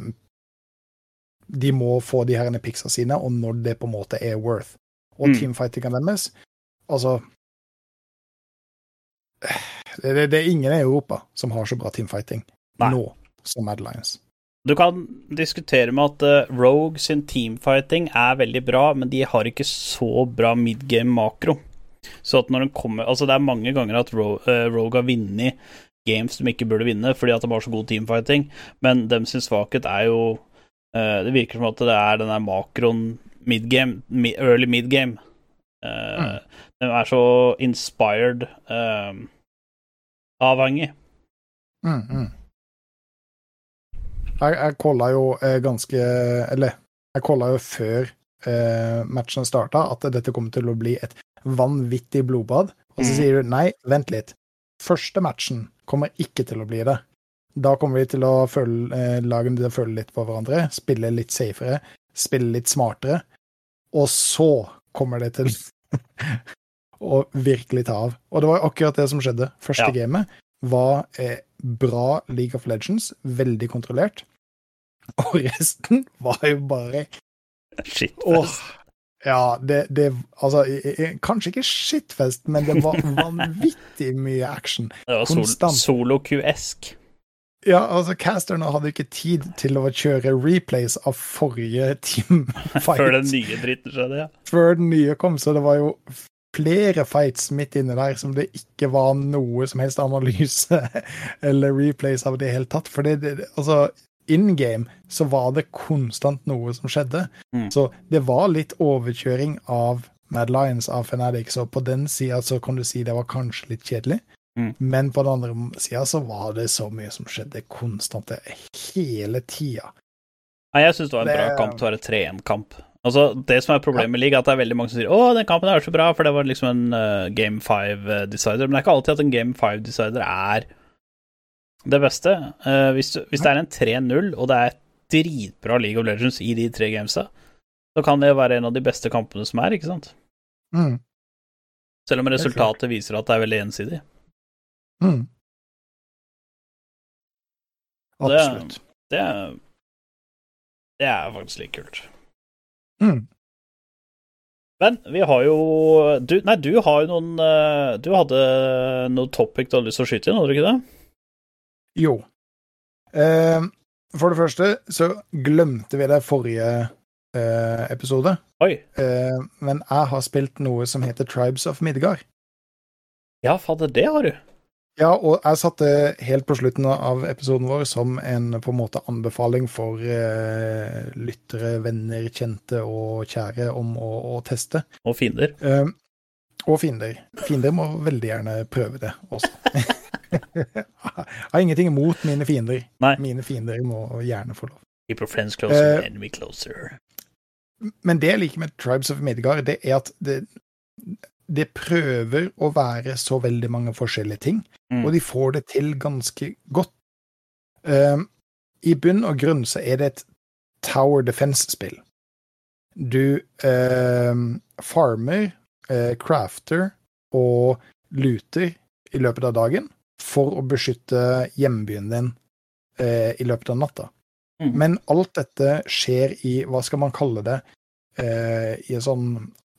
de må få de her picksa sine, og når det på en måte er worth. Og Mm. teamfightinga deres Altså det, det, det er ingen i Europa som har så bra teamfighting Nei. nå som Mad Lions. Du kan diskutere med at uh, Rogue sin teamfighting er veldig bra, men de har ikke så bra midgame-makro. Så at når den kommer Altså, det er mange ganger at Ro uh, Rogue har vunnet games de ikke burde vinne fordi at de har så god teamfighting, men dem sin svakhet er jo uh, Det virker som at det er den der makroen midgame, mi early midgame. Uh, De er så inspired eh, avhengig. Mm, mm. Jeg, jeg kolla jo eh, ganske Eller, jeg kolla jo før eh, matchen starta at dette kom til å bli et vanvittig blodbad. Og så Mhm. sier du nei, vent litt. Første matchen kommer ikke til å bli det. Da kommer vi til å føle, eh, lagene til å føle litt på hverandre, spille litt safere, spille litt smartere. Og så kommer det til å virkelig ta av. Og det var akkurat det som skjedde. Første Ja. gamet var eh, bra League of Legends, veldig kontrollert. Og resten var jo bare Shitfest. Åh, ja, det, det Altså, kanskje ikke shitfest, men det var vanvittig mye action. Det var konstant. solo-Q-esk. Ja, altså, casterne hadde ikke tid til å kjøre replays av forrige teamfight Før den nye dritten skjedde, ja. før den nye kom, så det var jo flere fights midt inne der som det ikke var noe som helst analyse eller replays av det hele tatt. For det, det, altså, in game så var det konstant noe som skjedde. Mm. Så det var litt overkjøring av Mad Lions av Fnatic, så på den sida så kan du si det var kanskje litt kjedelig. Mm. Men på den andre sida så var det så mye som skjedde konstant hele tida. Nei, jeg syns det var en bra kamp Det var en 3-1-kamp. Altså, Det som er problemet med League, er at det er veldig mange som sier å, den kampen er så bra, for det var liksom en uh, Game 5-decider. Men det er ikke alltid at en Game 5-decider er det beste. Uh, hvis, du, hvis det er en 3-0, og det er dritbra League of Legends i de tre gamesa, så kan det være en av de beste kampene som er, ikke sant? Mm. Selv om resultatet viser at det er veldig ensidig. Mm. Absolutt. Det, det, det er faktisk litt kult. Mm. Men vi har jo du, Nei, du har jo noen eh, Du hadde noe topic du hadde lyst til å skyte inn, hadde du ikke det? Jo. Eh, for det første så glemte vi det forrige eh, episode. Oi. Eh, men jeg har spilt noe som heter Tribes of Midgard. Ja, fader, det har du. Ja, og jeg satte helt på slutten av episoden vår som en på en måte anbefaling for eh, lyttere, venner, kjente og kjære om å, å teste. Og fiender. Eh, og fiender. Fiender må veldig gjerne prøve det også. jeg har ingenting imot mine fiender. Nei. Mine fiender må gjerne få lov. Keep your friends closer, Eh, enemy closer. Men det jeg liker med Tribes of Midgard, det er at det, det prøver å være så veldig mange forskjellige ting, Mm. og de får det til ganske godt. Um, I bunn og grunn så er det et Tower Defense-spill. Du um, farmer, uh, crafter og luter i løpet av dagen for å beskytte hjembyen din uh, i løpet av natta. Mm. Men alt dette skjer i, hva skal man kalle det, uh, i en sånn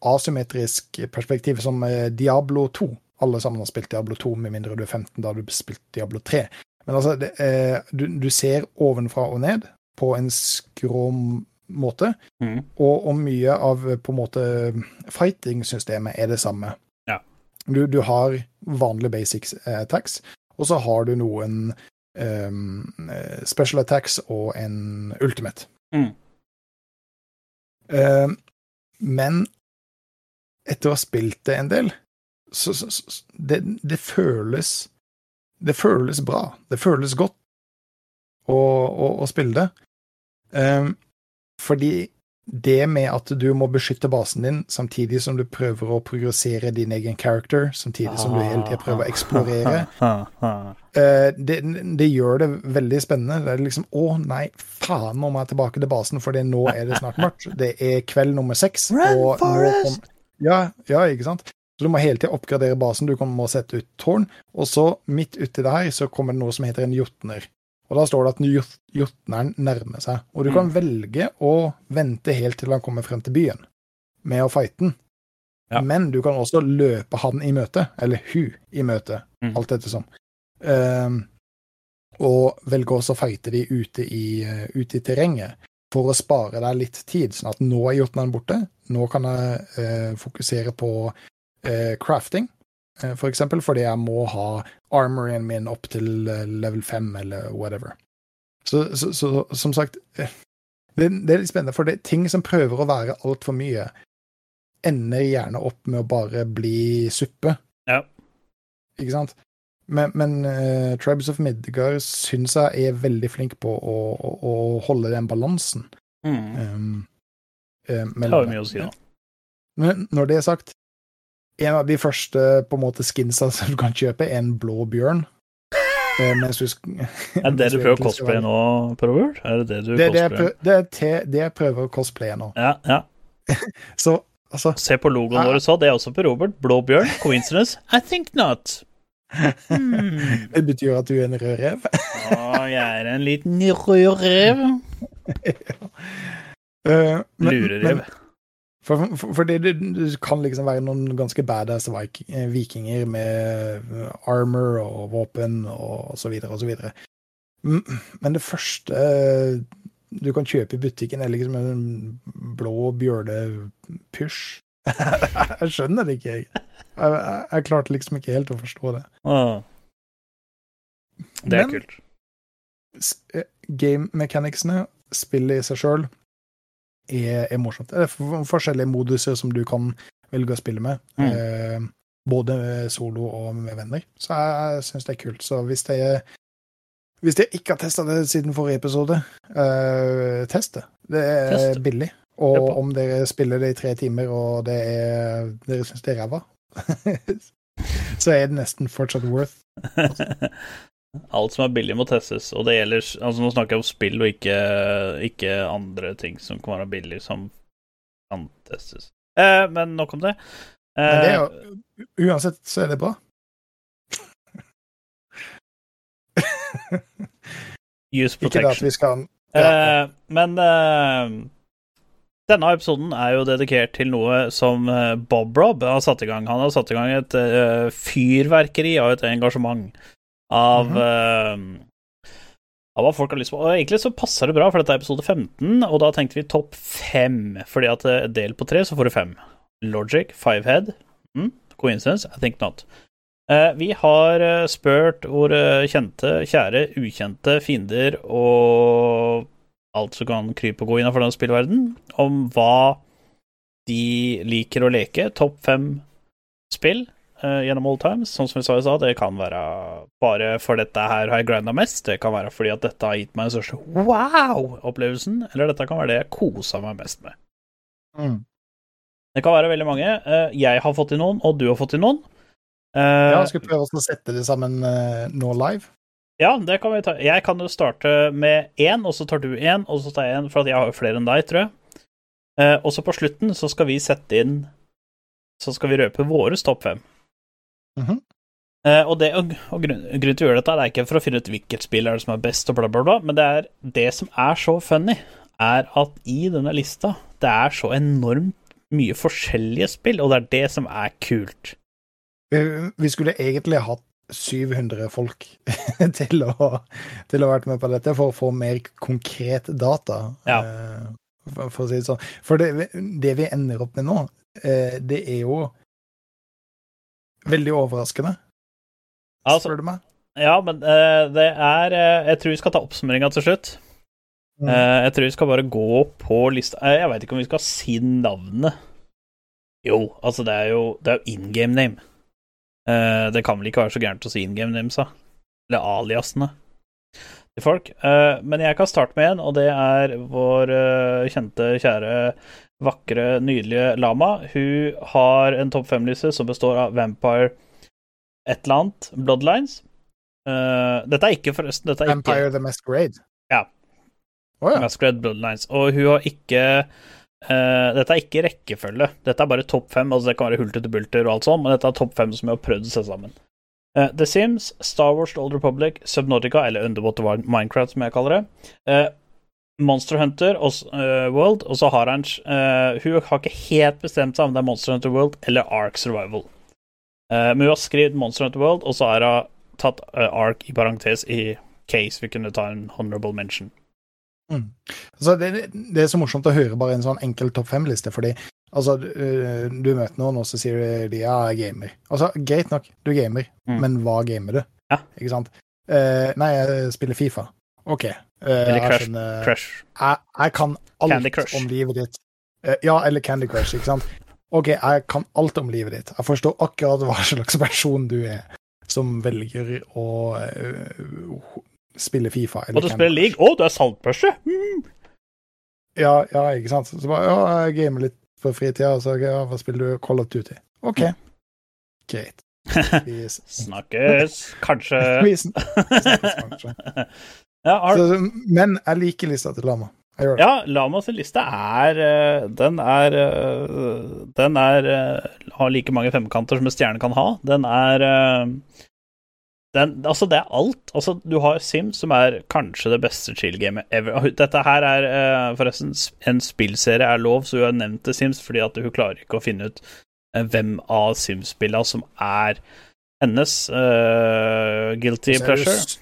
asymmetrisk perspektiv som eh, Diablo 2. Alle sammen har spilt Diablo 2, med mindre du er 15, da har du spilt Diablo 3. Men altså, det, eh, du, du ser ovenfra og ned på en skrå måte, Mm. og, og mye av på en måte fighting-systemet er det samme. Ja. Du, du har vanlige basic eh, attacks, og så har du noen eh, special attacks og en ultimate. Mm. Uh, men etter å ha spilt det en del, så, så, så det, det føles Det føles bra. Det føles godt å, å, å spille det. Um, fordi det med at du må beskytte basen din samtidig som du prøver å progressere din egen character, samtidig som du hele tida prøver å eksplorere, eh, det, det gjør det veldig spennende. Det er liksom Å, nei, faen, nå må jeg tilbake til basen, for nå er det snart mørkt. Det er kveld nummer seks. Run, og nå kom- Ja, ja, ikke sant? Så du må hele tida oppgradere basen. Du må sette ut tårn, og så, midt uti det her, så kommer det noe som heter en jotner. Og da står det at jotneren nærmer seg. Og du kan velge å vente helt til han kommer frem til byen med å fighte den. Ja. Men du kan også løpe han i møte, eller hun i møte, Mm. alt ettersom. Um, og velge også å fighte de ute i, uh, ute i terrenget for å spare deg litt tid. Sånn at nå er jotnaen borte, nå kan jeg eh, fokusere på eh, crafting, eh, for eksempel, fordi jeg må ha armoryen min opp til eh, level 5 eller whatever. Så, så, så som sagt, eh, det, det er litt spennende, for det er ting som prøver å være altfor mye, ender gjerne opp med å bare bli suppe. Ja. Ikke sant? Men, men uh, Tribes of Midgard syns jeg er veldig flink på å, å, å holde den balansen. Mm. Um, eh, Det har jo mye å si, da. Men når det er sagt, en av de første på en måte skinsa som du kan kjøpe, er en blå bjørn. Eh, mens du Er det det du prøver å cosplaye nå, Probert? Er det det du Det det, jeg prøver, det, er te, det jeg prøver å cosplaye nå. Ja, ja. Så altså Se på logoen Ah. vår så, det er også på Robert. Blå bjørn. Coincidence? I think not. Hmm. Det betyr at du er en rød rev. Å, jeg er en liten rød rev. ja. uh, Lurerev. For, for, for det, det, det kan liksom være noen ganske badass eh, vikinger med eh, armor og våpen og så videre og så videre. Mm, Men det første eh, du kan kjøpe i butikken, er liksom en blå bjørnepysj. jeg skjønner det ikke, jeg. Jeg, jeg. jeg klarte liksom ikke helt å forstå det. Ah. Det er Men- kult. Eh, Game mechanicsene, spillet i seg sjøl, er, er morsomt. Det er forskjellige moduser som du kan velge å spille med. Mm. Eh, både solo og med venner. Så jeg, jeg syns det er kult. Så hvis dere hvis dere ikke har testa det siden forrige episode, uh, test det. Det er Test. billig. Og om dere spiller det i tre timer, og det er, dere syns det er ræva, så er det nesten fortsatt worth. Alt som er billig, må testes. Og det gjelder Altså, nå snakker jeg om spill og ikke, ikke andre ting som kan være billig, som kan testes. Eh, men nok om det. Men det er Eh, jo, uansett så er det bra. use protection. Ikke det at vi skal Eh, men eh, denne episoden er jo dedikert til noe som eh, Bob Rob har satt i gang. Han har satt i gang et uh, fyrverkeri av et engasjement av mm -hmm. uh, av hva folk har lyst på. Og egentlig så passer det bra, for dette er episode 15, og da tenkte vi topp fem. Fordi at del på tre, så får du fem. Logic, Fivehead. Mm, coincidence? I think not. Uh, vi har spurt våre kjente, kjære, ukjente fiender og alt som kan krype og gå innenfor den spillverden, om hva de liker å leke. Topp fem spill uh, gjennom all times. Sånn som vi sa i stad, det kan være bare for dette her har jeg grinda mest. Det kan være fordi at dette har gitt meg den største wow-opplevelsen. Eller dette kan være det jeg kosa meg mest med. Mm. Det kan være veldig mange. Uh, Jeg har fått inn noen, og du har fått inn noen. Uh, Ja, skal prøve å sette det sammen nå live? Ja, det kan vi ta. Jeg kan jo starte med én, og så tar du én, og så tar jeg én, for at jeg har jo flere enn deg, tror jeg. Eh, og så på slutten så skal vi sette inn Så skal vi røpe våre topp fem. Mhm. Eh, og det, og, og grunn, grunnen til å gjøre dette det er ikke for å finne ut hvilket spill er det som er best, og bla, bla, bla, men det er det som er så funny, er at i denne lista det er så enormt mye forskjellige spill, og det er det som er kult. Vi, vi skulle egentlig hatt 700 folk til å, til å ha vært med på dette for å få mer konkret data. Ja. eh, For, for å si det sånn. For det, det vi ender opp med nå, eh, det er jo veldig overraskende, Altså, spør du meg. ja, men eh, det er Jeg tror vi skal ta oppsummeringa til slutt. Mm. Jeg tror vi skal bare gå på lista Jeg veit ikke om vi skal si navnet. Jo, altså, det er jo Det er jo in game name. Eh, det kan vel ikke være så gærent å si in game names, da. Eller aliasene til folk. Eh, men jeg kan starte med en, og det er vår eh, kjente, kjære, vakre, nydelige Lama. Hun har en topp fem-liste som består av Vampire et eller annet, Bloodlines. Dette er ikke, forresten dette er ikke Empire the Masquerade. Ja. Oh, ja. Masquerade Bloodlines. Og hun har ikke eh, Dette er ikke rekkefølge. Dette er bare topp fem. Altså det kan være hulter til bulter og alt sånt, men dette er topp fem som jeg har prøvd å se sammen. Uh, The Sims, Star Wars The Old Republic, Subnautica, eller Underwater Minecraft, som jeg kaller det. Uh, Monster Hunter og, World, og så har han Hun har ikke helt bestemt seg om det er Monster Hunter World eller Ark Survival. Men hun har skrevet Monster Hunter World, og så har hun tatt Ark i parentes i case vi kunne ta en honorable mention. Altså, det, det er så morsomt å høre bare en sånn enkel topp fem-liste, fordi altså, du, du møter noen, og så sier de ja, jeg er gamer. Altså, greit nok, du er gamer, Mm. men hva gamer du? Ja. Ikke sant? Uh, nei, jeg spiller Fifa. OK. Uh, Eller jeg skjønner- Crush. Jeg, jeg kan alt Crush. om livet ditt. Uh, ja, eller Candy Crush, ikke sant? OK, jeg kan alt om livet ditt. Jeg forstår akkurat hva slags person du er som velger å spille Fifa. Og du spiller league. Å, du er saltbørse! Mm. Ja, ja, ikke sant. Så bare, ja, jeg gamer litt på fritida, og så ja, hva spiller du? Call of Duty. OK. Greit. Vi Snakkes, kanskje. vi snakkes kanskje. Ja, har, Så, men jeg liker lista til Lama. Ja Lamas liste er eh, Den er eh, Den er eh, Har like mange femkanter som en stjerne kan ha. Den er den, altså, det er alt. Altså, du har Sims, som er kanskje det beste chill-gamet ever. Dette her er eh, forresten En spillserie er lov, så hun har nevnt det Sims fordi at hun klarer ikke å finne ut eh, hvem av Sims-spillene som er hennes uh, guilty Så det pleasure.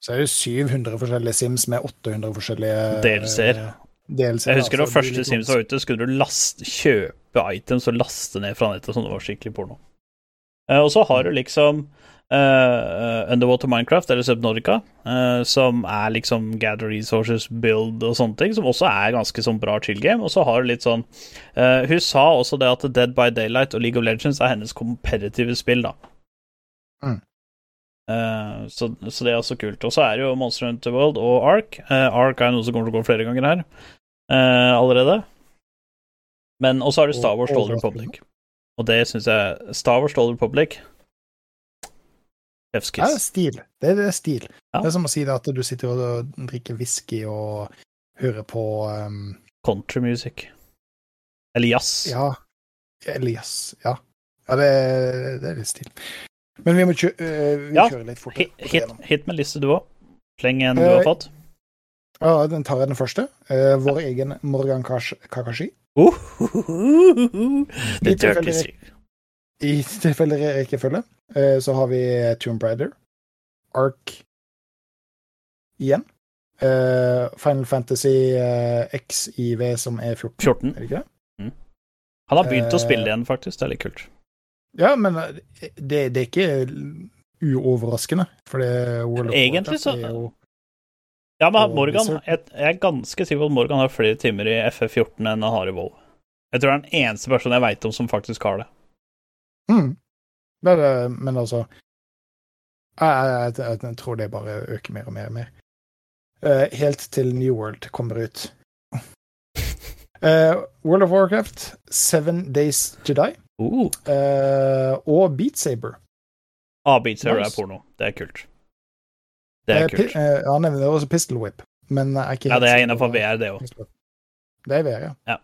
Så er det 700 forskjellige Sims med 800 forskjellige DLC-er. eh, Jeg husker da, da første Sims var ute, skulle du laste, kjøpe items og laste ned fra nettet, sånn det var skikkelig porno. Uh, og så har du liksom eh, Underwater Minecraft, eller Subnorica, uh, som er liksom gather resources, build og sånne ting, som også er ganske sånn bra chill game. Og så har du litt sånn uh, Hun sa også det at Dead by Daylight og League of Legends er hennes kompetitive spill, da. Mm. Eh, så, så det er også kult. Og så er det jo Monster Hunter World og Ark. Eh, Ark er noe som kommer til å gå flere ganger her eh, allerede. Men også har du Star Wars Old. Republic. Og det syns jeg Star Wars Old Republic Chef's Ja, det stil. Det er, det er stil. Ja. Det er som å si det at du sitter og drikker whisky og hører på um, Country music. Eller jazz. Ja. Elias. Ja. Ja, det, det er litt stil. Men vi må kjø uh, vi Ja, kjøre litt fort. Hit, hit, hit med liste, du òg. Sleng en du Eh, har fått. Ja, den tar jeg den første. Uh, vår egen Morgan Kakashi. Uh, The I tilfelle- Dirty Secret. I tilfelle rekkefølge eh, så har vi Tomb Raider, Ark igjen. Eh, Final Fantasy eh, XIV som er 14, 14. er det ikke det? Han har begynt å Eh, spille igjen, faktisk. Det er litt kult. Ja, men eh, det, det er ikke uoverraskende, for det World of Egentlig Warcraft så- jo Ja, men Morgan jeg, jeg er ganske sikker på at Morgan har flere timer i FF14 enn han har i Vold. Jeg tror det er den eneste personen jeg veit om som faktisk har det. mm. Men, men altså jeg, jeg, jeg, tror det bare øker mer og mer og mer. Uh, helt til New World kommer ut. Uh, World of Warcraft, Seven Days Jedi Uh, eh, og Beat Saber. ah, Beat Saber Nice. er porno. Det er kult. Det er kult. han nevner også Pistol Whip, men er ikke Ja, det er på- VR, det òg. Det er VR, ja. Ja.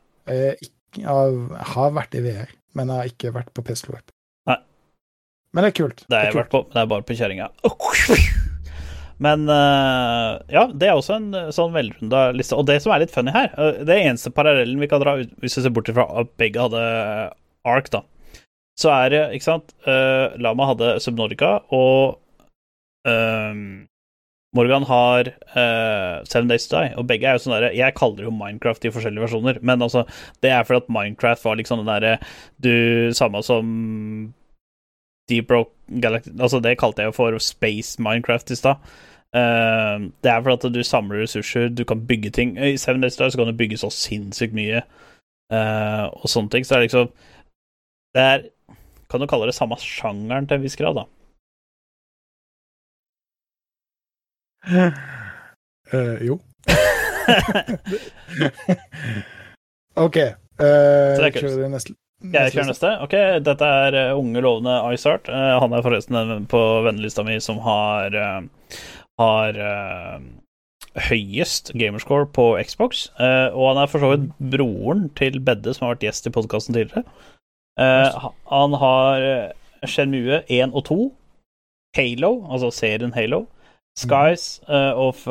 Jeg har vært i VR, men jeg har ikke vært på Pistol Whip. Men det er kult. Det har jeg kult. vært på, men det er bare på kjerringa. Men eh, ja, det er også en eh, sånn velrunda liste. Og det som er litt funny her, eh, det eneste parallellen vi kan dra ut, hvis vi ser bort fra at begge hadde Ark, da, så er det, ikke sant Lama hadde Subnautica, og ehm, Morgan har uh, Seven Days to Die, og begge er jo sånn derre Jeg kaller det jo Minecraft i forskjellige versjoner, men altså, det er fordi at Minecraft var liksom den derre Du Samme som Deep Rock Galaxy Altså, det kalte jeg jo for Space Minecraft i stad. Uh, det er fordi at du samler ressurser, du kan bygge ting. I Seven Days to Die så kan du bygge så sinnssykt mye, uh, og sånne ting. Så det er liksom Det er Kan du kalle det samme sjangeren til en viss grad, da? Uh, jo. OK. Uh, det er kult. kjører neste. Jeg kjører neste. Ok, dette er eh, unge, lovende iSart. Uh, han er forresten den på vennelista mi som har uh, har uh, høyest gamerscore på Xbox. og han er for så vidt broren til Bedde, som har vært gjest i podkasten tidligere. Han har Shenmue 1 og 2, Halo, altså serien Halo, Skies of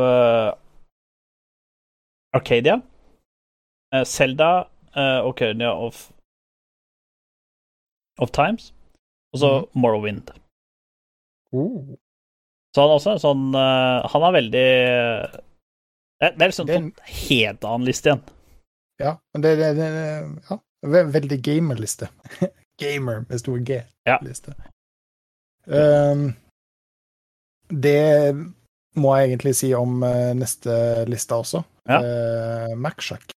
Arcadia, Selda uh, Ocarina of Of Times, og så mm. Morrowind. Oh. Så han er også en sånn eh, Han er veldig Det, det er liksom Det er en en- helt annen liste igjen. Ja, men det, det ja, ve- veldig gamerliste. Gamer med stor G. Ja. Um, det må jeg egentlig si om eh, neste liste også. Ja. Uh, Macshack.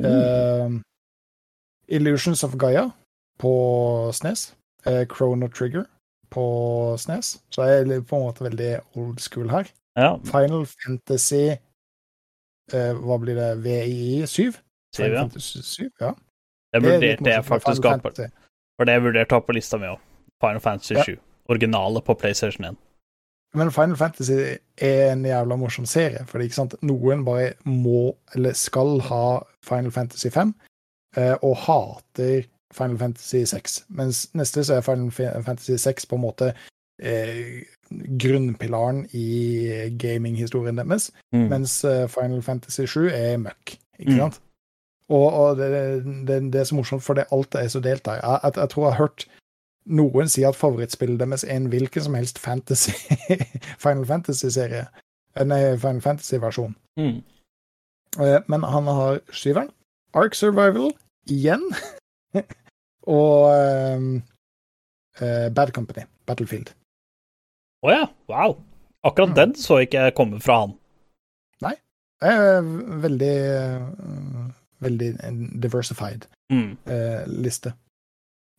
Uh. Illusions of Gaia på Snes. eh, Chrono Trigger på Snes. Så jeg er på en måte veldig old school her. ja, Final Fantasy eh, Hva blir det? VII 7? sier Final ja. Fantasy 7, ja. Det Det litt vurderte jeg faktisk Fantasy. for det vurderte jeg å ha på lista mi òg. Final Fantasy Ja. 7. Originale på PlayStation 1. Men Final Fantasy er en jævla morsom serie. For ikke sant? noen bare må, eller skal ha Final Fantasy 5, eh, og hater Final Fantasy 6. Mens neste så er Final Fantasy 6 på en måte eh, grunnpilaren i gaminghistorien deres. Mm. Mens eh, Final Fantasy 7 er møkk, ikke Mm. sant? Og, og det, det, det er så morsomt, for det alt er så delt der. Jeg, jeg, jeg tror jeg har hørt noen si at favorittspillet deres er en hvilken som helst fantasy Final Fantasy-serie. Nei, Final Fantasy-versjon. Mm. Eh, Men han har syveren, Ark Survival igjen, og uh, Bad Company, Battlefield. Å ja, wow. Akkurat Mm. den så ikke jeg komme fra han. Eh, veldig uh, Veldig diversified Mm. uh, liste.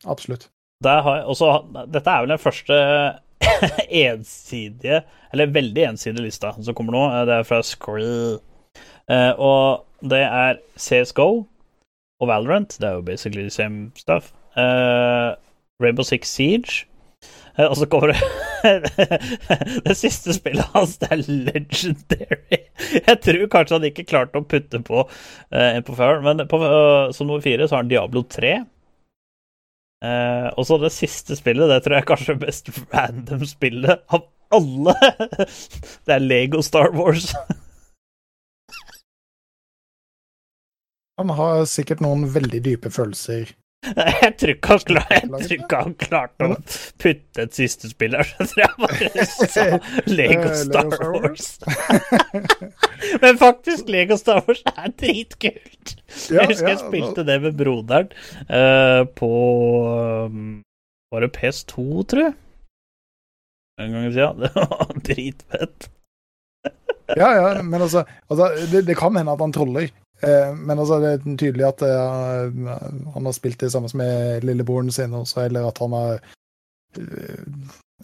Absolutt. Jeg også, dette er vel den første ensidige, eller veldig ensidige lista som kommer nå. Det er fra Scree. Uh, og det er CSGO og Valorant. Det er jo basically the same stuff. Uh, Rainbow Six Siege. Uh, og så kommer det Det siste spillet hans, det er legendary. Jeg tror kanskje han ikke klarte å putte på eh, en på før, men på, som nummer fire så har han Diablo 3. Uh, og så det siste spillet, det tror jeg kanskje er mest random spillet av alle. det er Lego Star Wars. Han har sikkert noen veldig dype følelser. Jeg tror ikke han, klar, klarte å putte et siste spill her, så jeg bare sa Lego Eh, Star Wars. Men faktisk, Lego Star Wars er dritkult. Jeg husker jeg spilte det med broderen eh, på, um, Var det PS2, tror jeg? En gang tida. Det var dritfett. Ja, ja, men altså, altså det, det kan hende at han troller. Eh, men altså, det er tydelig at eh, han har spilt det sammen med lillebroren sin også, eller at han har eh,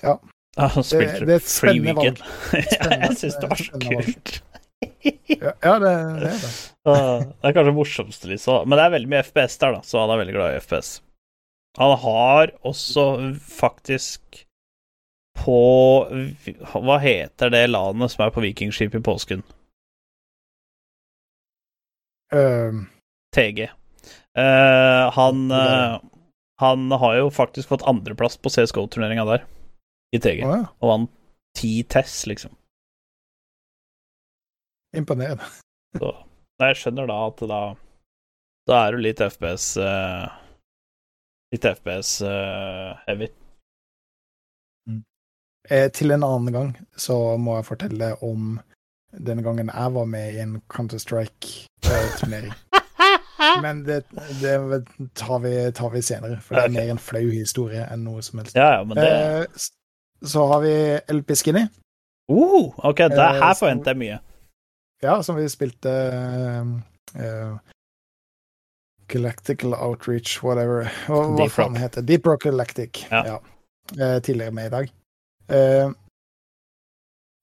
Ja. Ja, han Det, spilte det er et Free. Weekend. jeg syns det var så kult. Ja, ja det, det er det. Det er kanskje morsomste, liksom. Men det er veldig mye FPS der, da, så han er veldig glad i FPS. Han har også faktisk på Hva heter det landet som er på vikingskip i påsken? Eh, TG. Uh, han, uh, han har jo faktisk fått andreplass på CSGO-turneringa der, i TG. å ja, Og vant ti Tess, liksom. imponerende. Så jeg skjønner da at da Da er du litt FPS uh, Litt FPS eh, heavy. Eh, til en annen gang så må jeg fortelle om denne gangen jeg var med i en Counter-Strike-turnering. Men det, det tar, vi, tar vi senere, for det er mer en flau historie enn noe som helst. Ja, ja, men det Eh, så har vi LP Skinny, uh, Ok, det, eh, her forventer jeg mye. ja, som vi spilte uh, Galactical Outreach, whatever. Hva, hva faen heter det? Deep Rock Galactic. Ja. Eh, tidligere med i dag. Eh,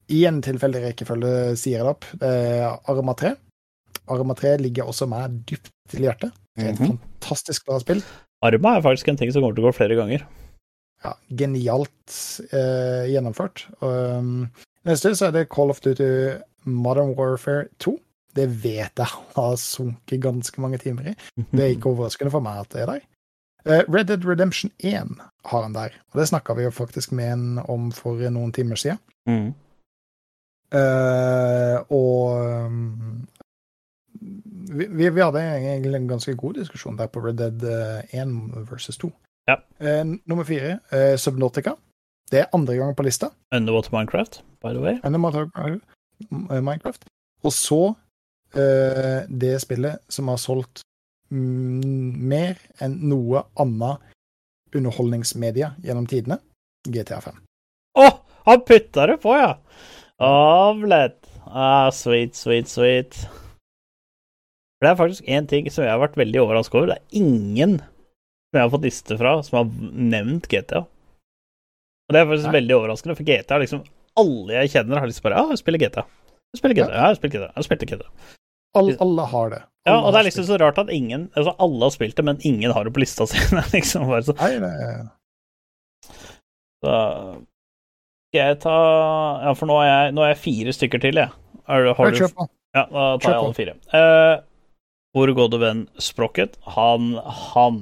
I en tilfeldig rekkefølge sier jeg det opp. Eh, Arma 3. Arma 3 ligger også meg dypt til hjertet. Det er et Mhm. fantastisk bra spill. Arma er faktisk en ting som kommer til å gå flere ganger. Ja, genialt eh, gjennomført. Um, neste så er det Call of Duty Modern Warfare 2. Det vet jeg har sunket ganske mange timer i. Det er ikke overraskende for meg at det er der. Eh, Red Dead Redemption 1 har han der, og det snakka vi jo faktisk med en om for noen timer siden. Mhm. Eh, og um, vi, vi, vi hadde egentlig en ganske god diskusjon der på Red Dead eh, 1 versus 2. Ja. Uh, nummer fire, uh, Subnautica. Det er andre gang på lista. Underwater Minecraft, by the way. Underwater Minecraft. eh, Og så eh, det spillet som har solgt mm, mer enn noe annet underholdningsmedia gjennom tidene, GTA 5. Å, han putta det på, ja! Avlett. Ah, sweet, sweet, sweet. For det er faktisk én ting som jeg har vært veldig overraska over. Det er ingen som jeg har fått liste fra, som har nevnt GTA. Og det er faktisk Nei. veldig overraskende, for GTA liksom Alle jeg kjenner, har liksom bare Ja, jeg spiller GTA. Jeg spiller GTA. Ja, jeg spiller GTA. Jeg spilte GTA. All, alle har det. Ja, og det er liksom så rart at ingen Altså, alle har spilt det, men ingen har det på lista si. Liksom bare sånn Nei, nei, er Så skal jeg ta Ja, for nå er jeg, nå er jeg fire stykker til, jeg. Er, har Nei, du. Ja, da tar jeg alle fire. Uh, hvor gode venn Sprocket, han Han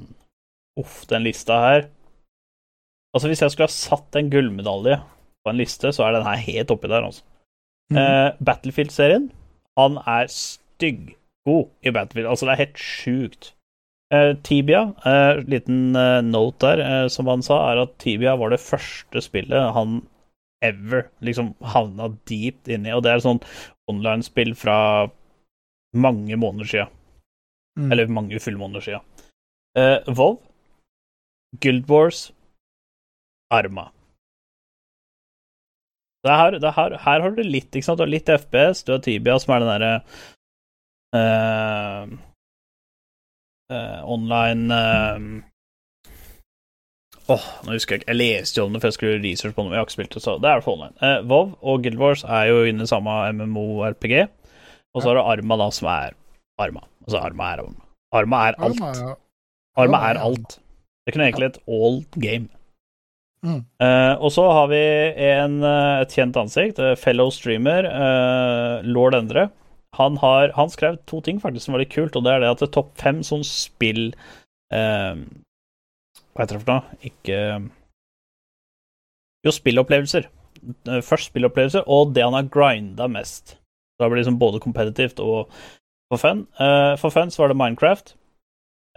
Uff, den lista her. Altså, hvis jeg skulle ha satt en gullmedalje på en liste, så er den her helt oppi der, altså. Mhm. Uh, Battlefield-serien, han er styggod i Battlefield. Altså, det er helt sjukt. Uh, Tibia, uh, liten note der, som han sa, er at Tibia var det første spillet han ever liksom havna deep inni, og det er et sånt online-spill fra mange måneder sia. Mm. Eller mange fullmåneder sia. Uh, Vov, Guild Wars, Arma. Det er her, det er her, her har du litt, ikke sant? Du har litt FPS, du har Tibia, som er den derre uh, uh, online Åh, nå husker jeg ikke. Jeg leste jo om det, for jeg skulle researche research på noe. jeg har ikke spilt det, så det er i hvert fall online. Eh, WoW og Guild Wars er jo inne i samme MMO-RPG, og så har du Arma, da, som er Arma. Altså, Arma er Arma. Arma er alt. Arma, ja. Er er alt. Det kunne egentlig et all game. Mm. Eh, og så har vi en, eh, et kjent ansikt, eh, fellow streamer, eh, lord Endre. Han, har, han skrev to ting faktisk som var litt kult, og det er det at det er topp fem sånn spill eh, Hva heter det for noe? Ikke Jo, spillopplevelser. Eh, Først spillopplevelser, og det han har grinda mest. Da blir det liksom både kompetitivt og for fun. Eh, for fun så var det Minecraft.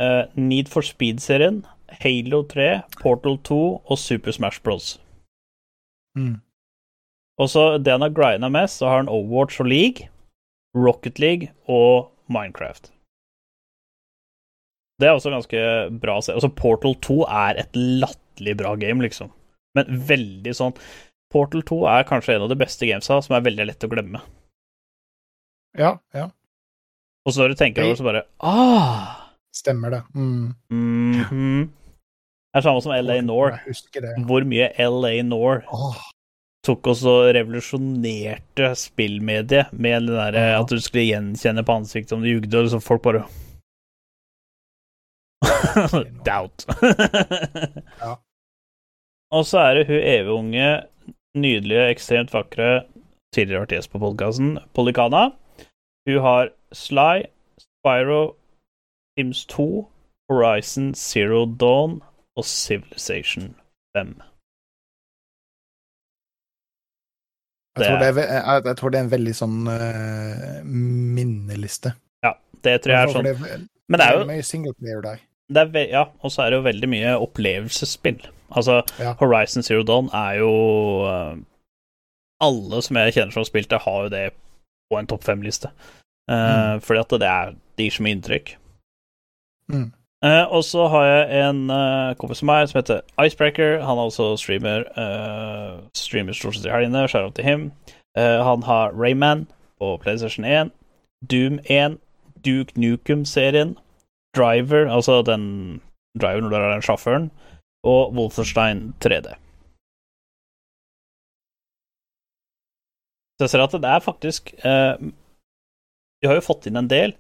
eh, Need for Speed-serien. Halo 3, Portal 2 og Super Smash Bros. Mm. Og så det han har grinda mest, så har han Overwatch og League, Rocket League og Minecraft. Det er også ganske bra å se. Altså, Portal 2 er et latterlig bra game, liksom. Men veldig sånn Portal 2 er kanskje en av de beste gamesa som er veldig lett å glemme. Ja, ja. Og så når du tenker over det, så bare ah! Stemmer det. Mm. mhm. Det er samme som LA Nor. Hvor mye LA Nor tok oss og revolusjonerte spillmediet med det derre at du skulle gjenkjenne på ansiktet om du jugde, og liksom folk bare Doubt. Ja. Og så er det hun evig unge, nydelige, ekstremt vakre, tidligere vært gjest på podkasten, Polikana. Hun har Sly, Spyro, Sims 2, Horizon Zero Dawn og Civilization 5. jeg, tror er, jeg tror det er en veldig sånn uh, minneliste. Ja, det tror jeg er sånn. Men det er jo er ja, og så er det jo veldig mye opplevelsesspill. Altså, Ja. Horizon Zero Dawn er jo eh, Alle som jeg kjenner som har spilt det, har jo det på en topp fem-liste. Eh, Fordi at det, er, det gir så mye inntrykk. Mm. Uh, og så har jeg en uh, kompis som meg som heter Icebreaker. Han er også streamer. Streamer stort sett i helgene. Shout out til him. Han har Rayman på PlayStation 1, Doom 1, Duke Nukem-serien, Driver, altså den Driver når du er den sjåføren, og Wolfenstein 3D. Så jeg ser at det er faktisk eh, Vi har jo fått inn en del,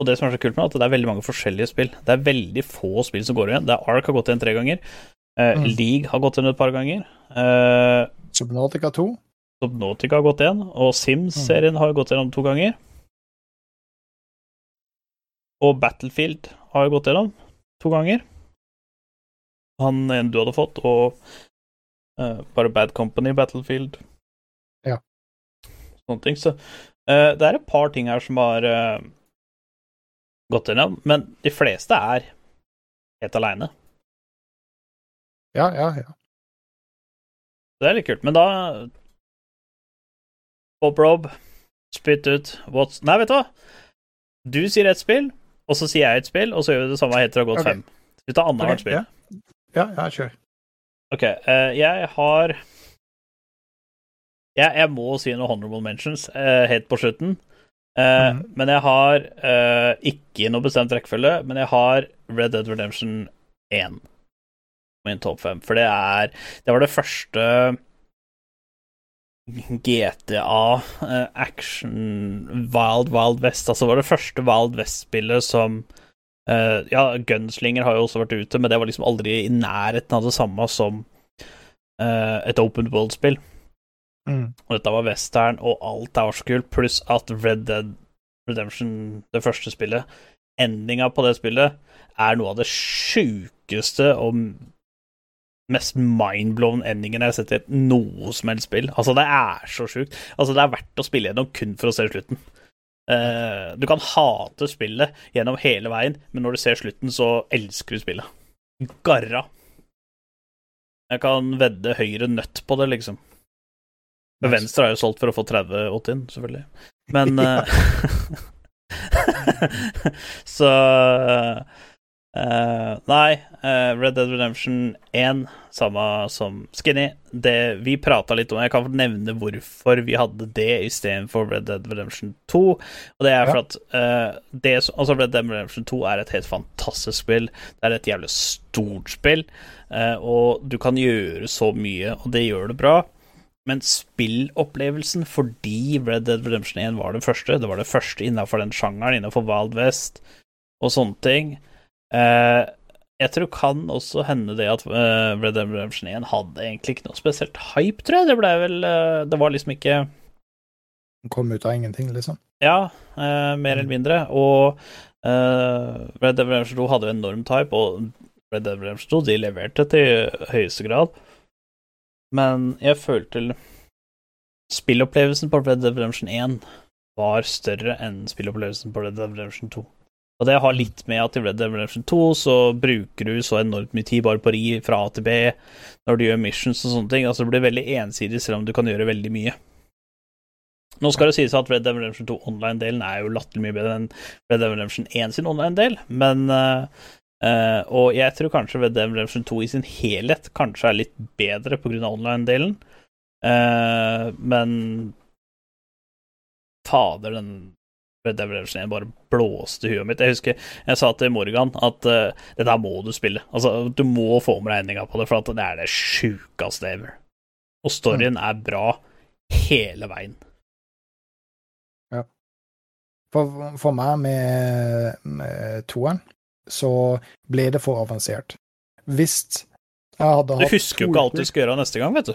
og det som er så kult med at det er veldig mange forskjellige spill. Det er veldig få spill som går igjen. Det er Ark har gått igjen tre ganger. Eh, Mm. League har gått igjen et par ganger. Eh, Subnautica 2. Subnautica har gått igjen, og Sims-serien har jo gått gjennom to ganger. Og Battlefield har jeg gått gjennom to ganger. Han en du hadde fått, og uh, bare Bad Company, Battlefield. Ja. Sånne ting. Så uh, det er et par ting her som har uh, gått gjennom, men de fleste er helt aleine. Ja, ja, ja. Det er litt kult. Men da Bob Rob, spytt ut what's Nei, vet du hva? Du sier ett spill, og så sier jeg et spill, og så gjør vi det samme til det har gått fem. Vi tar annethvert okay, spill. ja. Ja, ja, kjør. Ok, Uh, jeg har jeg, jeg må si noen honorable mentions uh, helt på slutten. Eh, Mhm. Men jeg har uh, ikke noe bestemt rekkefølge, men jeg har Red Dead Redemption 1 min topp fem. For det er Det var det første GTA eh, action Wild Wild West. Altså det var det første Wild West-spillet som eh, Ja, Gunslinger har jo også vært ute, men det var liksom aldri i nærheten av det samme som eh, et open world-spill. Mm. Og dette var western, og alt er så kult, pluss at Red Dead Redemption, det første spillet, endinga på det spillet, er noe av det sjukeste og mest mindblown endingen jeg har sett i et noe som helst spill. Altså, det er så sjukt. Altså, det er verdt å spille gjennom kun for å se slutten. Uh, du kan hate spillet gjennom hele veien, men når du ser slutten, så elsker du spillet. Garra. Jeg kan vedde høyre nøtt på det, liksom. Men Venstre er jo solgt for å få 30 opt-in, selvfølgelig. Men uh, Så eh, Nei, uh, Red Dead Redemption 1, samme som Skinny, det vi prata litt om Jeg kan nevne hvorfor vi hadde det istedenfor Red Dead Redemption 2. Og det er for at uh, det, altså Red Dead Redemption 2 er et helt fantastisk spill. Det er et jævlig stort spill, og du kan gjøre så mye, og det gjør det bra. Men spillopplevelsen, fordi Red Dead Redemption 1 var det første, det var det første innenfor den sjangeren, innenfor Wild West og sånne ting Jeg tror kan også hende det at eh, Red Dead Redemption 1 hadde egentlig ikke noe spesielt hype, tror jeg. Det blei vel eh, Det var liksom ikke Kom ut av ingenting, liksom. Ja, eh, mer eller mindre. Og eh, Red Dead Redemption 2 hadde jo enormt hype, og Red Dead Redemption 2 de leverte til høyeste grad. Men jeg følte spillopplevelsen på Red Dead Redemption 1 var større enn spillopplevelsen på Red Dead Redemption 2. Og det har litt med at i Red Dead Redemption 2 så bruker du så enormt mye tid bare på ri fra A til B når du gjør missions og sånne ting. Altså det blir veldig ensidig, selv om du kan gjøre veldig mye. Nå skal det sies at Red Dead Redemption 2 online-delen er jo latterlig mye bedre enn Red Dead Redemption 1 sin online-del, men Uh, og jeg tror kanskje Red Dead Redemption 2 i sin helhet kanskje er litt bedre pga. online-delen. Uh, men fader, den Red Dead Redemption 1 bare blåste huet mitt. Jeg husker jeg sa til Morgan at uh, det der må du spille. Altså, du må få med regninga på det, for det er det sjukeste ever. Og storyen Mm. er bra hele veien. For, for meg med, med toeren, så ble det for avansert. Hvis jeg hadde Du husker jo ikke alt du skal gjøre neste gang, vet du.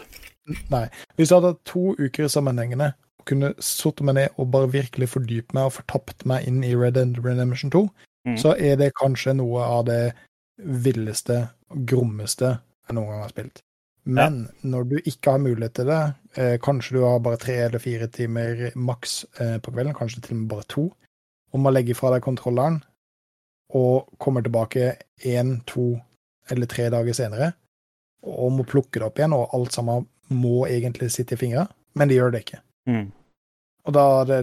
Nei. Hvis jeg hadde hatt to uker sammenhengende og kunne satt meg ned og bare virkelig fordype meg og fortapt meg inn i Red Dead Redemption 2, Mm. så er det kanskje noe av det villeste og grommeste jeg noen gang har spilt. Men når du ikke har mulighet til det, eh, kanskje du har bare tre eller fire timer maks eh, på kvelden, kanskje til og med bare to, og må legge fra deg kontrolleren og kommer tilbake én, to eller tre dager senere og må plukke det opp igjen, og alt sammen må egentlig sitte i fingra, men de gjør det ikke. Mm. Og da, det,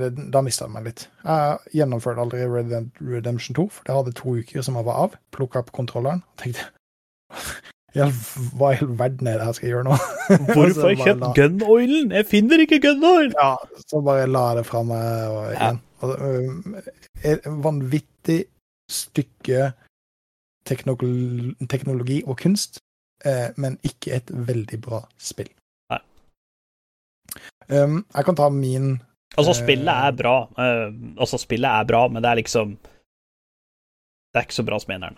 det, da mista jeg meg litt. Jeg gjennomførte aldri Red Dead Redemption 2, for det hadde to uker som jeg var av. Plukka opp kontrolleren og tenkte Hva i all verden er det jeg skal gjøre nå? Hvorfor har jeg kjøpt la- gun-oilen? Jeg finner ikke gun-oil! Ja, så bare la jeg det fra meg og igjen. Og, øhm, et vanvittig stykke teknologi, teknologi og kunst, eh, men ikke et veldig bra spill. Um, jeg kan ta min Altså, Eh. spillet er bra. Uh, altså, spillet er bra, men det er liksom Det er ikke så bra som eneren.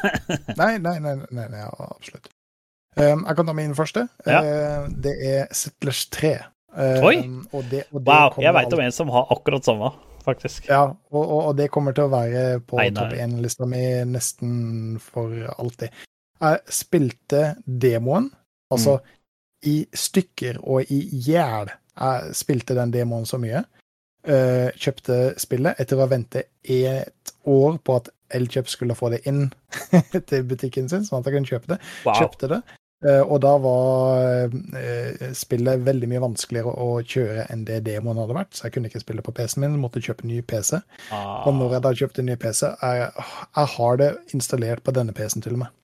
Nei, nei, nei, nei, nei absolutt. Um, jeg kan ta min første. Ja. Uh, det er Settlers 3. Um, Oi! Og det, og det Wow, jeg veit om en som har akkurat samme, faktisk. Ja, og, og, det kommer til å være på topp én-lista mi nesten for alltid. Jeg spilte demoen, altså Mm. i stykker og i hjel. Jeg spilte den demoen så mye. Uh, kjøpte spillet etter å ha ventet et år på at Elkjøp skulle få det inn til butikken sin, sånn at jeg kunne kjøpe det. Wow. Kjøpte det. Uh, og da var uh, spillet veldig mye vanskeligere å kjøre enn det demoen hadde vært, så jeg kunne ikke spille på PC-en min, måtte kjøpe ny PC. Ah, Og når jeg da kjøpte ny PC, jeg, jeg har det installert på denne PC-en til og med.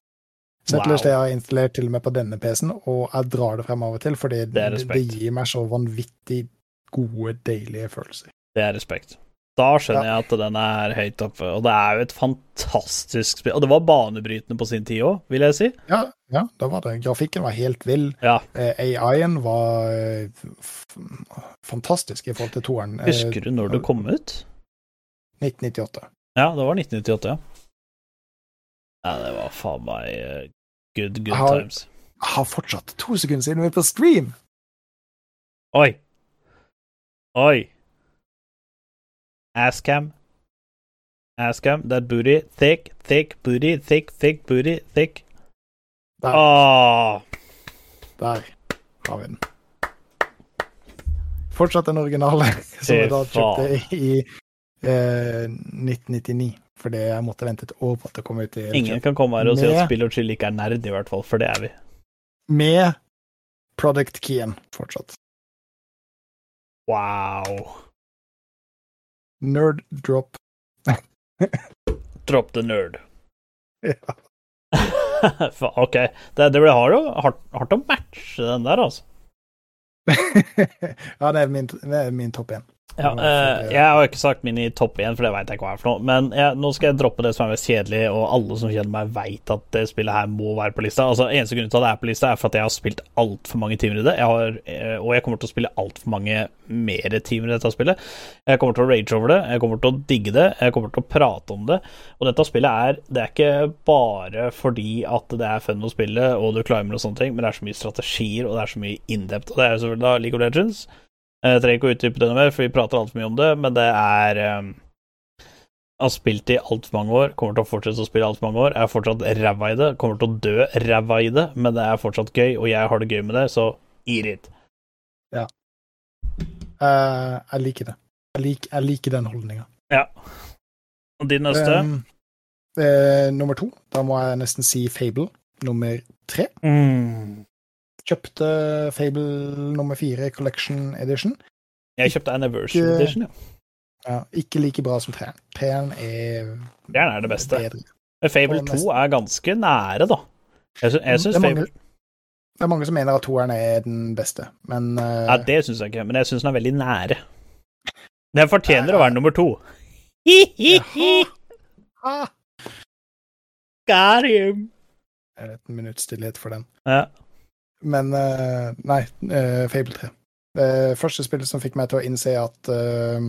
Settlers Wow. det har jeg installert til og med på denne PC-en, og jeg drar det frem av og til, fordi Det det, gir meg så vanvittig gode, deilige følelser. det er respekt. Da skjønner jeg at den er høyt oppe, og det er jo et fantastisk spill. Og det var banebrytende på sin tid òg, vil jeg si. Ja, ja, da var det. Grafikken var helt vill. Ja, Eh, AI-en var eh, fantastisk i forhold til toeren. Eh, Husker du når det kom ut? 1998. Ja, det var 1998, ja. Ja, det var faen meg eh, good, good Har- times. Har fortsatt to sekunder siden vi er på stream! Oi. Oi. Asscam. Asscam, that booty, thick, thick booty, thick, thick booty, thick. Der, Åh. der har vi den. Fortsatt den originale, som jeg da kjøpte i eh, 1999. Fordi jeg måtte vente et år på at det kom ut i Ingen kan komme her og si at spill og chill ikke er nerd, i hvert fall, for det er vi. Med product keyen fortsatt. Wow. Nerd drop. Drop the nerd. Ja. Ok, det, det blir hardt, å- hardt, hardt å matche den der, altså. ja, det er min, det er min topp én. Ja, eh, jeg har ikke sagt min i topp én, for det veit jeg ikke hva er for noe. Men jeg, nå skal jeg droppe det som er mest kjedelig, og alle som kjenner meg, veit at det spillet her må være på lista. Altså, Eneste grunn til at det er på lista, er for at jeg har spilt altfor mange timer i det. Jeg har, eh, og jeg kommer til å spille altfor mange mere timer i dette spillet. Jeg kommer til å rage over det, jeg kommer til å digge det, jeg kommer til å prate om det. Og dette spillet er Det er ikke bare fordi at det er fun å spille, og du climber og sånne ting, men det er så mye strategier, og det er så mye in-depth. Og det er jo selvfølgelig da League of Legends. Jeg trenger ikke å utdype det noe mer, for vi prater altfor mye om det, men det er um, har spilt i altfor mange år, kommer til å fortsette å spille altfor mange år. Jeg er fortsatt ræva i det, kommer til å dø ræva i det, men det er fortsatt gøy, og jeg har det gøy med det, så eat it. Uh, jeg liker det. Jeg, lik, jeg liker den holdninga. Ja. Og din neste? Um, uh, nummer to. Da må jeg nesten si Fable nummer tre. mm. Kjøpte Fable nummer fire Collection Edition. Jeg kjøpte Anniversary Ikke- Edition, ja. Ja, ikke like bra som treeren. Treeren er Det er det beste. bedre. Fable Og 2 er ganske nære, da. Jeg, sy jeg syns er Fable Det er mange som mener at toeren er den beste, men uh... Ja, det syns jeg ikke, men jeg syns den er veldig nære. Den fortjener å være nummer to. Hi-hi-hi! Got him! Et minutts stillhet for den. Ja. Men eh, nei, eh, Fable 3. Det første spillet som fikk meg til å innse at eh,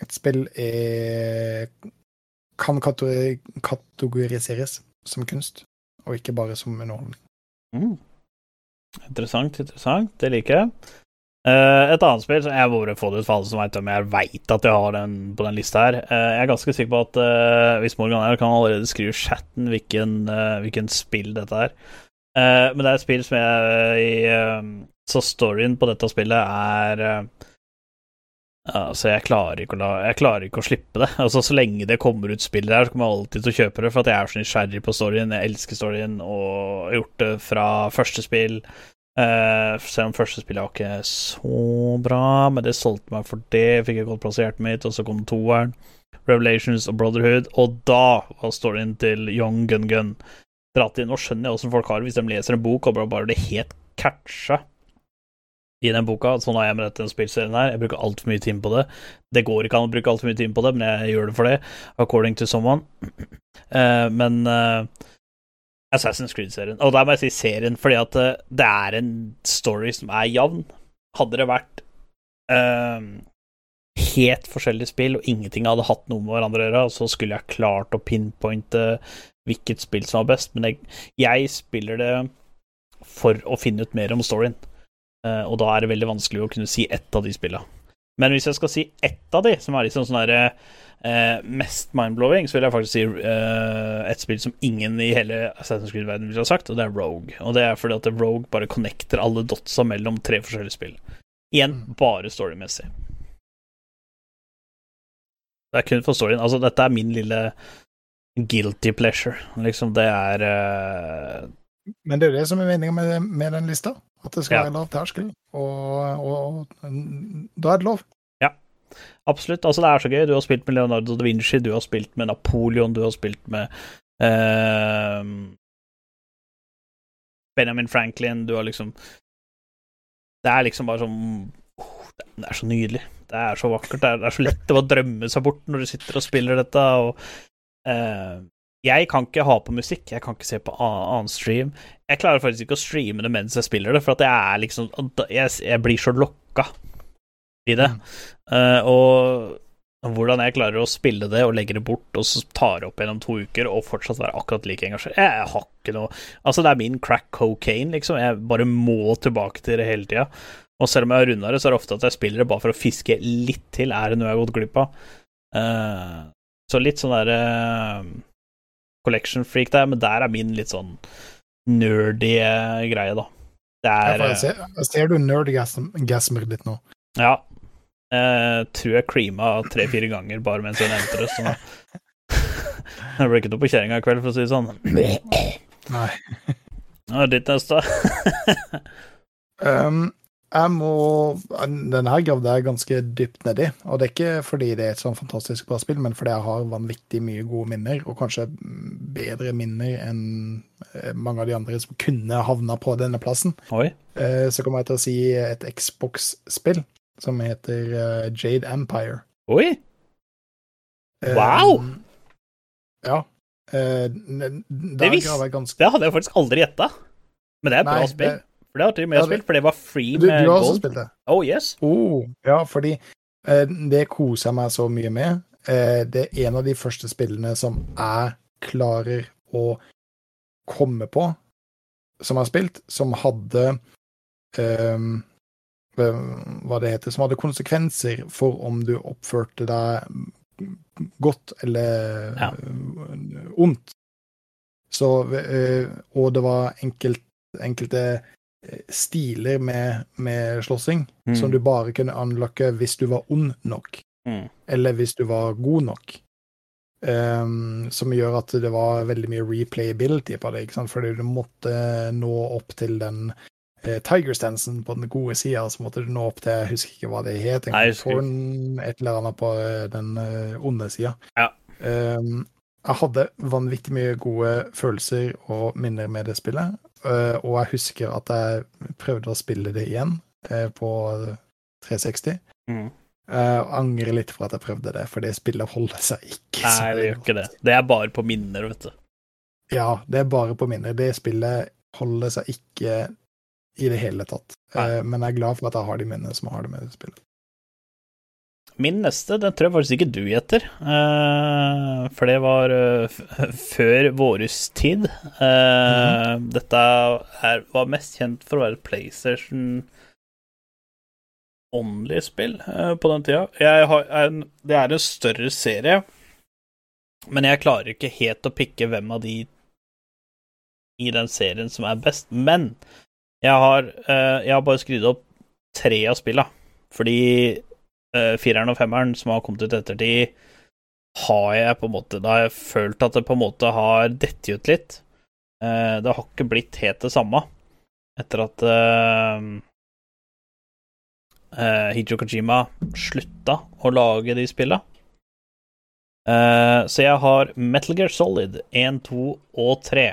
et spill er kan kategori kategoriseres som kunst, og ikke bare som underholdning. Mm. Interessant, interessant. Det liker jeg. Et annet spill som jeg bare få det ut for alle som vet om jeg veit at jeg har den på den lista her. Jeg er ganske sikker på at hvis Morgan her kan allerede skrive chatten hvilken, hvilken spill dette er. Eh, men det er et spill som jeg i, eh, Så storyen på dette spillet er eh, Altså, jeg klarer, ikke å la, jeg klarer ikke å slippe det. Altså, Så lenge det kommer ut spill der, så kommer jeg alltid til å kjøpe det, for at jeg er så nysgjerrig på storyen. Jeg elsker storyen og har gjort det fra første spill. Uh, selv om første spillet var ikke så bra, men det solgte meg for det. Fikk jeg godt plass i hjertet mitt, og så kom toeren, Revelations og Brotherhood, og da var storyen til Young Gun Gun dratt inn. Nå skjønner jeg åssen folk har det hvis de leser en bok og bare, det helt catcha i den boka. Sånn har jeg med dette spillserien her. Jeg bruker altfor mye tid på det. Det går ikke an å bruke altfor mye tid på det, men jeg gjør det for det, according to someone. Uh, men uh, Assassin's Creed-serien, og der må jeg si serien, fordi at eh, det er en story som er jevn. Hadde det vært helt forskjellige spill, og ingenting hadde hatt noe med hverandre å gjøre, så skulle jeg klart å pinpointe hvilket spill som var best, men jeg, jeg spiller det for å finne ut mer om storyen. Eh, og da er det veldig vanskelig å kunne si ett av de spillene. Men hvis jeg skal si ett av de, som er liksom sånn derre eh, mest mindblowing, så vil jeg faktisk si eh, et spill som ingen i hele Assassin's Creed-verdenen ville ha sagt, og det er Rogue. Og det er fordi at Rogue bare connecter alle dotsa mellom tre forskjellige spill. Igjen bare storymessig. Det er kun for storyen. Altså, dette er min lille guilty pleasure. Liksom, det er uh... Men det er jo det som er meninga med, med den lista. At det skal Ja. være lav terskel. Og, og, og da er det lov. Ja, Absolutt. Altså, det er så gøy. Du har spilt med Leonardo da Vinci, du har spilt med Napoleon, du har spilt med uh... Benjamin Franklin, du har liksom Det er liksom bare sånn oh, Det er så nydelig. Det er så vakkert. Det er, det er så lett å drømme seg bort når du sitter og spiller dette. Og, jeg kan ikke ha på musikk, jeg kan ikke se på annen stream. Jeg klarer faktisk ikke å streame det mens jeg spiller det, for at jeg er liksom Jeg, jeg blir så lokka i det. Eh, og hvordan jeg klarer å spille det og legge det bort, og så tar det opp gjennom to uker og fortsatt være akkurat like engasjert Jeg har ikke noe Altså, det er min crack cocaine, liksom. Jeg bare må tilbake til det hele tida. Og selv om jeg har runda det, så er det ofte at jeg spiller det bare for å fiske litt til. Er det noe jeg har gått glipp av? Eh, så litt sånn derre collection freak der, men der er min litt sånn nerdy eh, greie, da. Det er ja, jeg ser, ser du nerdgasmer litt nå. Ja. Uh, tror jeg creama tre-fire ganger bare mens jeg nevnte det. Sånn. jeg ble ikke noe på kjerringa i kveld, for å si det sånn. Nei. Ja, ditt neste. Um, jeg må Den her gravde jeg ganske dypt nedi. Og det er ikke fordi det er et sånn fantastisk bra spill, men fordi jeg har vanvittig mye gode minner, og kanskje bedre minner enn eh, mange av de andre som kunne havna på denne plassen. Oi. Eh, Så kommer jeg til å si et Xbox-spill som heter eh, Jade Empire. Oi. Wow! Wow! Ja. Uh, Det visste- ganske Det hadde jeg faktisk aldri gjetta. Men det er et bra spill. det- For det har til og med jeg det- spilt, for det var free Du, med du har også gold. spilt det? Oh, yes. Oh, ja, fordi eh, det koser jeg meg så mye med. Eh, det er en av de første spillene som jeg klarer å komme på, som jeg har spilt, som hadde eh, Hva det heter Som hadde konsekvenser for om du oppførte deg godt eller Ja. eh, ondt. Så eh, Og det var enkelt, enkelte stiler med, med slåssing Mm. som du bare kunne unlocke hvis du var ond nok, Mm. eller hvis du var god nok. Um, som gjør at det var veldig mye replayability på det, ikke sant? fordi du måtte nå opp til den eh, Tiger-stansen på den gode sida, så måtte du nå opp til Jeg husker ikke hva det het, en Nei, et eller annet på eh, den eh, onde sida. Ja. Um, jeg hadde vanvittig mye gode følelser og minner med det spillet. Eh, og jeg husker at jeg prøvde å spille det igjen eh, på 360. Mm. Uh, angrer litt for at jeg prøvde det, for det spillet holder seg ikke. Nei, det gjør ikke det. Det er bare på minner, vet du. Ja, det er bare på minner. Det spillet holder seg ikke i det hele tatt. Eh, men jeg er glad for at jeg har de minnene som jeg har det med det spillet. Min neste, den tror jeg faktisk ikke du gjetter. Uh, for det var uh, før våres tid. Eh, Dette er, var mest kjent for å være PlayStation Only-spill eh, på den tida. Har en, det er en større serie, men jeg klarer ikke helt å pikke hvem av de i den serien som er best. Men jeg har, jeg har bare skrevet opp tre av spilla, fordi fireren og femmeren som har kommet ut etter ettertid, har jeg på en måte Da har jeg følt at det på en måte har dett ut litt. Eh, det har ikke blitt helt det samme etter at uh, eh, Hideo Kojima slutta å lage de spilla. Uh, så jeg har Metal Gear Solid 1, 2 og 3.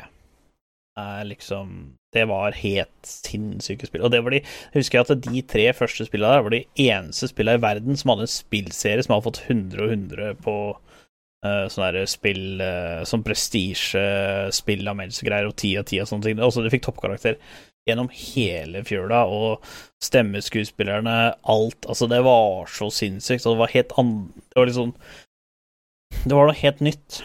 Er liksom Det var helt sinnssyke spill. Og det var de jeg husker at de tre første spillene der var de eneste spillene i verden som hadde en spillserie som hadde fått 100 og 100 på uh, sånne der spill uh, Som prestisjespill, anmeldelsegreier og 10 og 10 og sånne ting. Også de fikk toppkarakter gjennom hele fjøla, og stemmeskuespillerne, alt Altså, det var så sinnssykt, og det var helt an... Det var liksom Det var noe helt nytt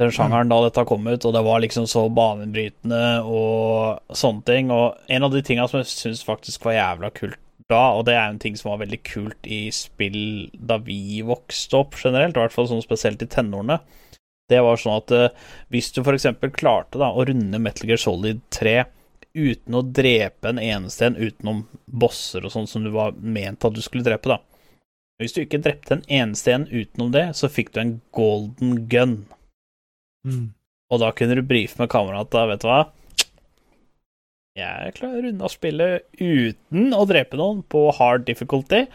den sjangeren da dette kom ut, og det var liksom så banebrytende og sånne ting. Og en av de tinga som jeg syns faktisk var jævla kult da, og det er jo en ting som var veldig kult i spill da vi vokste opp generelt, i hvert fall sånn spesielt i tenårene, det var sånn at uh, hvis du eksempel klarte da å runde Metal Gear Solid 3 uten å drepe en eneste en utenom bosser og sånn som du var ment at du skulle drepe, da. Hvis du ikke drepte en eneste en utenom det, så fikk du en golden gun. Og da kunne du brife med kamerata, vet du hva Jeg klarer å runde av spillet uten å drepe noen på hard difficulty,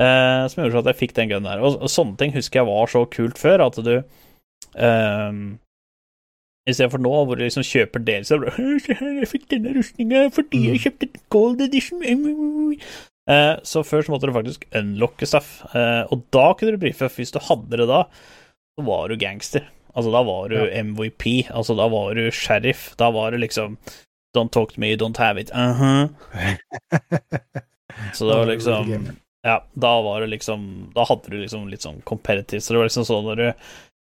eh, som gjorde at jeg fikk den gunnen der. Og, og sånne ting husker jeg var så kult før, at du eh, I stedet for nå, hvor du liksom kjøper delser Jeg fikk denne rustninga fordi jeg kjøpte gold edition. Eh, så før så måtte du faktisk unlocke stuff, eh, og da kunne du brife. Hvis du hadde det da, så var du gangster. Altså, da var du Ja. MVP. Altså, da var du sheriff. Da var du liksom Don't talk to me, don't have it. Uh-huh. Så det var liksom Ja, da var det liksom Da hadde du liksom litt sånn competitive. Så det var liksom sånn når du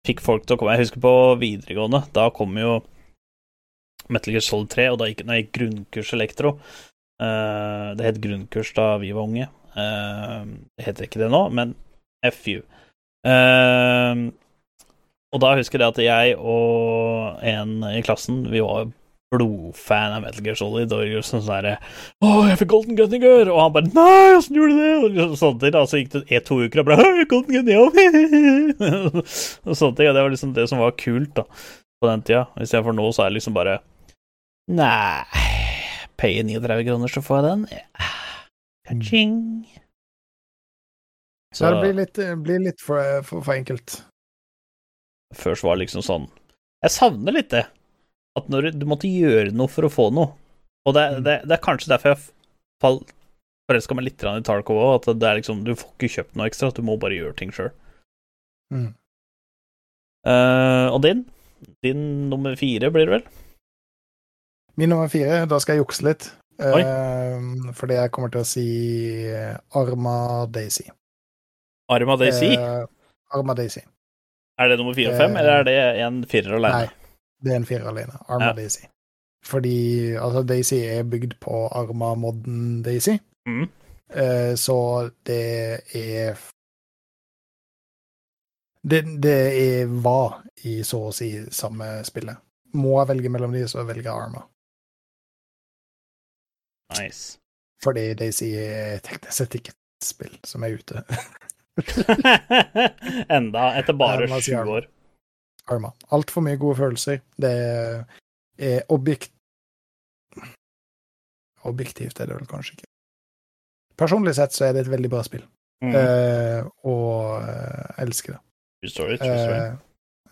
fikk folk til å komme Jeg husker på videregående, da kom jo Metal Gear Solid 3, og da gikk, gikk grunnkurs elektro Uh, Det het grunnkurs da vi var unge. Uh, det heter ikke det nå, men FU. Eh, og da husker jeg at jeg og en i klassen, vi var blodfan av Metal Gear Solid, og gjorde sånn sånn derre Å, jeg fikk Golden Gun i går! Og han bare Nei, åssen gjorde du det? Og liksom sånne ting. Så gikk det et, to uker, og bare Golden Gun, ja! og sånne ting. Og det var liksom det som var kult, da, på den tida. Istedenfor nå, så er det liksom bare Nei Paye 39 kroner, så får jeg den. Ja. Ka-ching. Så det blir litt, blir litt for, for, for enkelt. Før så var det liksom sånn Jeg savner litt det. At når du, måtte gjøre noe for å få noe. Og det, Mm. det, det er kanskje derfor jeg falt forelska meg litt i Tarkov òg. At det er liksom Du får ikke kjøpt noe ekstra, du må bare gjøre ting sjøl. Mm. og din? Din nummer fire blir det vel? Min nummer fire, da skal jeg jukse litt. Eh, fordi jeg kommer til å si Arma Daisy. Arma Daisy? Uh, Arma Daisy. Er det nummer fire og fem, eh, eller er det en firer alene? Nei, det er en firer alene. Arma Ja. Daisy. Fordi altså, Daisy er bygd på Arma-modden Daisy, Mm. eh, så det er det, det er var i så å si samme spillet. Må jeg velge mellom de, så velger jeg Arma. Nice. Fordi Daisy er teknisk sett ikke et spill som er ute. Enda, etter bare sju år. Arma. Altfor mye gode følelser. Det er objekt... Objektivt er det vel kanskje ikke. Personlig sett så er det et veldig bra spill, Mm. uh, og eh, jeg elsker det. True story, true story. Uh,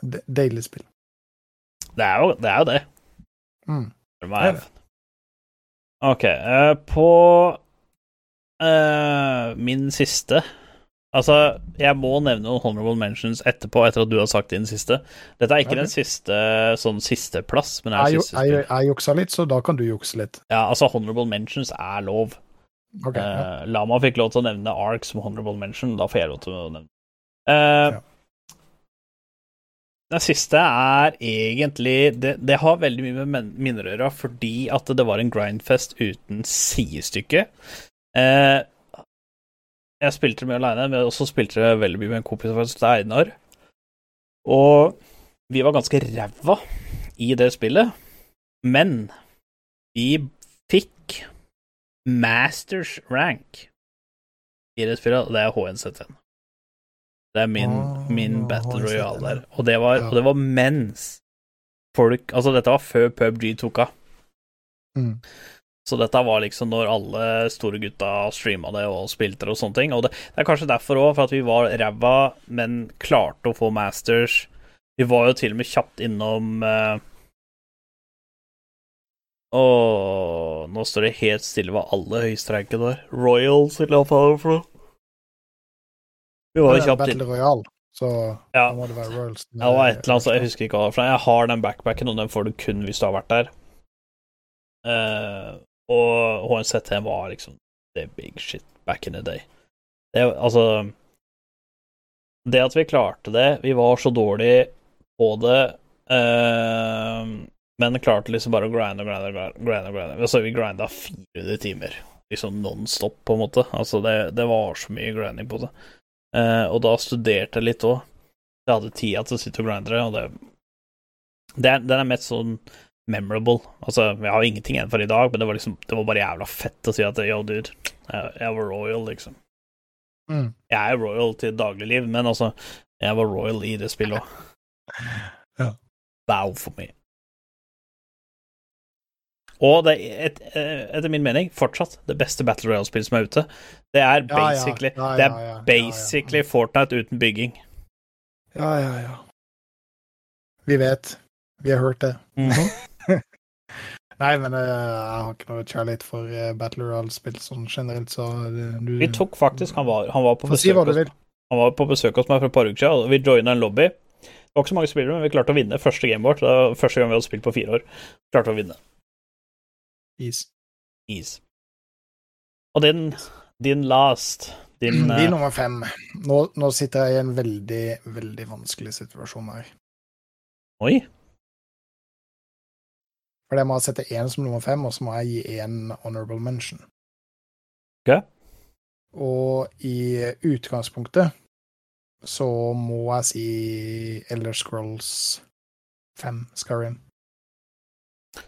De deilig spill. Det er jo det. Er jo det. Mm. Det er det. OK. eh, på eh, min siste Altså, jeg må nevne noen honorable mentions etterpå, etter at du har sagt din siste. Dette er ikke okay. den siste sånn sisteplass, men det er Jeg, siste jeg, jeg juksa litt, så da kan du jukse litt. Ja, altså, honorable mentions er lov. Ok, ja. Eh, Lama fikk lov til å nevne Ark som honorable mention, da får jeg lov til å nevne uh, Ja. Den siste er egentlig det, det har veldig mye med minner å gjøre, fordi at det var en grindfest uten sidestykke. Eh, jeg spilte det mye aleine, men også spilte det veldig mye med en kompis av det er Einar. Og vi var ganske ræva i det spillet, men vi fikk Masters rank i det spillet, og det er HNZ1. Det er min, Ah, min Battle HNZ1, Royale der. Og det var, og det var mens folk Altså, dette var før PubG tok av. Mm. Så dette var liksom når alle store gutta streama det og spilte det og sånne ting. Og det, det er kanskje derfor òg, for at vi var ræva, men klarte å få Masters. Vi var jo til og med kjapt innom uh, Åh, nå står det helt stille hva alle høystreikene var. Royals, eller hva faen for noe. Vi var jo kjapt inn. Battle Royale, så Ja. da må det være Royals. Ja, det var et eller annet, så jeg husker ikke hva det var. Jeg har den backpacken, og den får du kun hvis du har vært der. Eh, og HNZT var liksom the big shit back in the day. Det, altså Det at vi klarte det Vi var så dårlige på det, eh, men klarte liksom bare å grinde og grinde og grinde. grinde. Altså, vi grinda 400 timer, liksom non stop, på en måte. Altså, det, det var så mye grinding på det. Eh, og da studerte jeg litt òg. Jeg hadde tida til å sitte og grinde og det, det Den er mest sånn memorable. Altså, jeg har ingenting igjen for i dag, men det var liksom Det var bare jævla fett å si at yo, dude, jeg, var royal, liksom. Mm. Jeg er royal til dagligliv, men altså, jeg var royal i det spillet òg. Ja. Bow for me. Og det er, et, eh, etter min mening, fortsatt det beste Battle Royale-spillet som er ute. Det er Ja, ja, basically ja, ja, Det er basically Fortnite uten bygging. Ja, ja, ja. Vi vet. Vi har hørt det. Nei, men eh, jeg har ikke noe kjærlighet for eh, Battle Royale-spill sånn generelt, så eh, du Vi tok faktisk Han var, han var på besøk hos. Han var på besøk hos meg for et par uker siden, og vi joina en lobby. Det var ikke så mange spillere, men vi klarte å vinne første gamet vårt. Det var første gang vi hadde spilt på fire år. Klarte å vinne. Is. Is. Og din, din last Din er nummer fem. Nå, nå sitter jeg i en veldig, veldig vanskelig situasjon her. Oi. For jeg må sette én som nummer fem, og så må jeg gi én honorable mention. Ok. Og i utgangspunktet så må jeg si Elder Scrolls 5, Skyrim.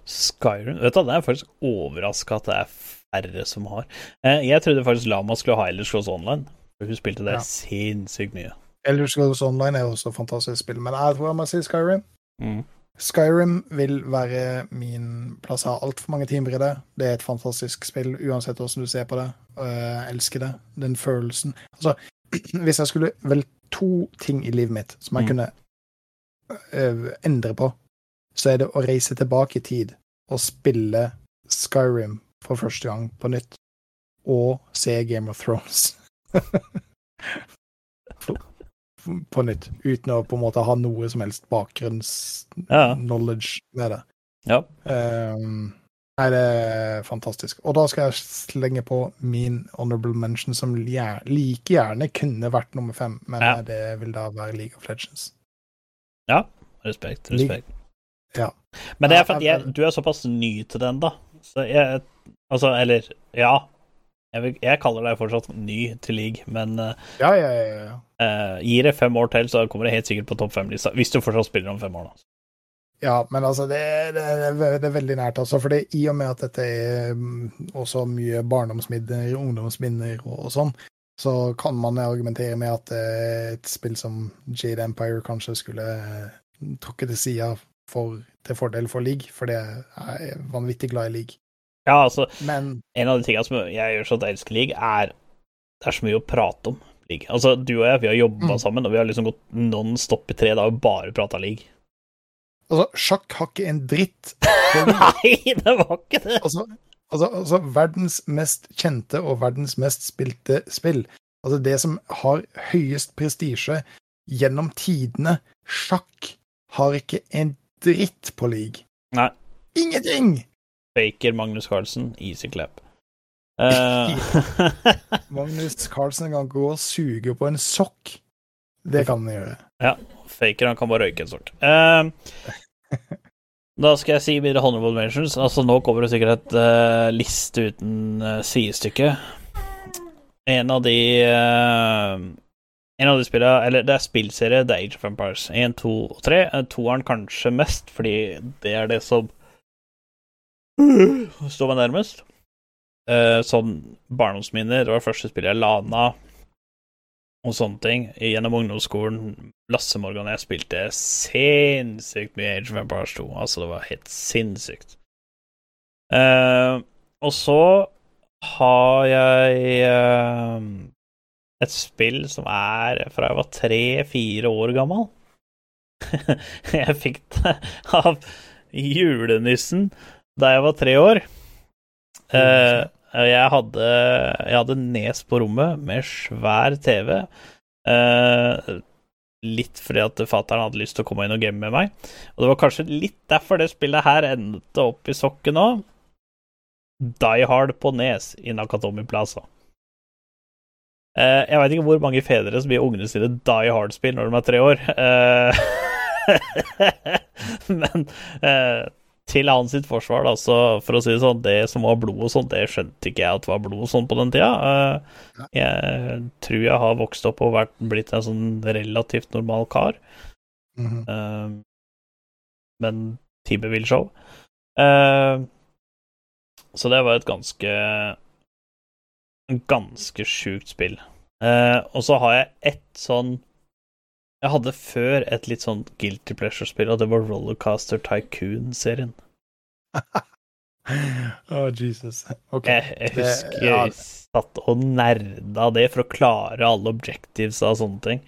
Skyrim Vet du, Det er faktisk overraska at det er færre som har. Eh, jeg trodde faktisk Lama skulle ha Elder Scrolls Online. Hun spilte det Ja. sinnssykt mye. Elder Scrolls Online er også et fantastisk spill, men jeg tror jeg må si Skyrim. Mm. Skyrim vil være min plass. Jeg har altfor mange timer i det. Det er et fantastisk spill, uansett hvordan du ser på det. Jeg elsker det. Den følelsen. Altså, hvis jeg skulle vel to ting i livet mitt som jeg Mm. kunne øh, endre på, så er det å reise tilbake i tid og spille Skyrim for første gang på nytt, og se Game of Thrones. på nytt, uten å på en måte ha noe som helst bakgrunns-knowledge med det. Ja. Um, nei, det er fantastisk. Og da skal jeg slenge på min honorable mention, som like gjerne kunne vært nummer fem, men Ja. det vil da være League of Legends. Ja. Respekt. Respekt. Ja. Men det er fordi jeg, du er såpass ny til den, da. Så jeg Altså, eller Ja. Jeg, vil, jeg kaller deg fortsatt ny til league, men eh, Ja, ja, ja. eh, gir det fem år til, så kommer det helt sikkert på topp fem-lista. Hvis du fortsatt spiller om fem år, da. Ja, men altså, det, det, det, er- veldig nært, altså. For i og med at dette er mm, også mye barndomsminner, ungdomsminner og, og sånn, så kan man argumentere med at eh, et spill som Jade Empire kanskje skulle trukket til sida for, til fordel for League, for det er vanvittig glad i League. Ja, altså, Men en av de tingene som jeg gjør så at jeg elsker league, er det er så mye å prate om. league. Altså, du og jeg, vi har jobba Mm. sammen, og vi har liksom gått non stop i tre dager og bare prata league. Altså, sjakk har ikke en dritt. Nei, det var ikke det! altså, altså, altså verdens mest kjente og verdens mest spilte spill. Altså det som har høyest prestisje gjennom tidene. Sjakk har ikke en dritt på league. Nei. Ingenting! Baker, Magnus Carlsen, easy clap. Uh... Magnus Carlsen kan gå og suge på en sokk. Det kan han gjøre. Ja. Faker, han kan bare røyke en sort. Uh... da skal jeg si mine honorable mentions. Altså, nå kommer det sikkert et uh, liste uten uh, sidestykke. En av de En av de spillene Eller det er spillserie The Age of Empires 1, 2 og 3. Eh, Toeren kanskje mest, fordi det er det som står meg nærmest. Eh, sånn barndomsminner. Det var det første spillet jeg lana og sånne ting. Gjennom ungdomsskolen, Lasse Morgan og jeg spilte sinnssykt mye Age of Empires 2. Altså, det var helt sinnssykt. Eh, og så har jeg eh, et spill som er fra jeg var tre-fire år gammel. jeg fikk det av julenissen da jeg var tre år. Eh, jeg hadde, jeg hadde nes på rommet med svær TV. Eh, litt fordi at fatter'n hadde lyst til å komme inn og game med meg. Og det var kanskje litt derfor det spillet her endte opp i sokken nå. Die Hard på Nes i Nakatomi Plaza. Eh, jeg veit ikke hvor mange fedre som gir ungene sine Die Hard-spill når de er tre år. Eh, men eh, til hans sitt forsvar, da, så for å si det sånn, det som var blod og sånn, det skjønte ikke jeg at var blod og sånn på den tida. Eh, jeg tror jeg har vokst opp og vært, blitt en sånn relativt normal kar. Mhm. Eh, men time vil show. Eh, så det var et ganske Ganske sjukt spill. Og så har jeg ett sånn Jeg hadde før et litt sånn guilty pleasure-spill, og det var Rollercaster Tycoon-serien. Å, Jesus. OK. Jeg, jeg Det- husker ja. jeg satt og nerda det for å klare alle objectives og sånne ting.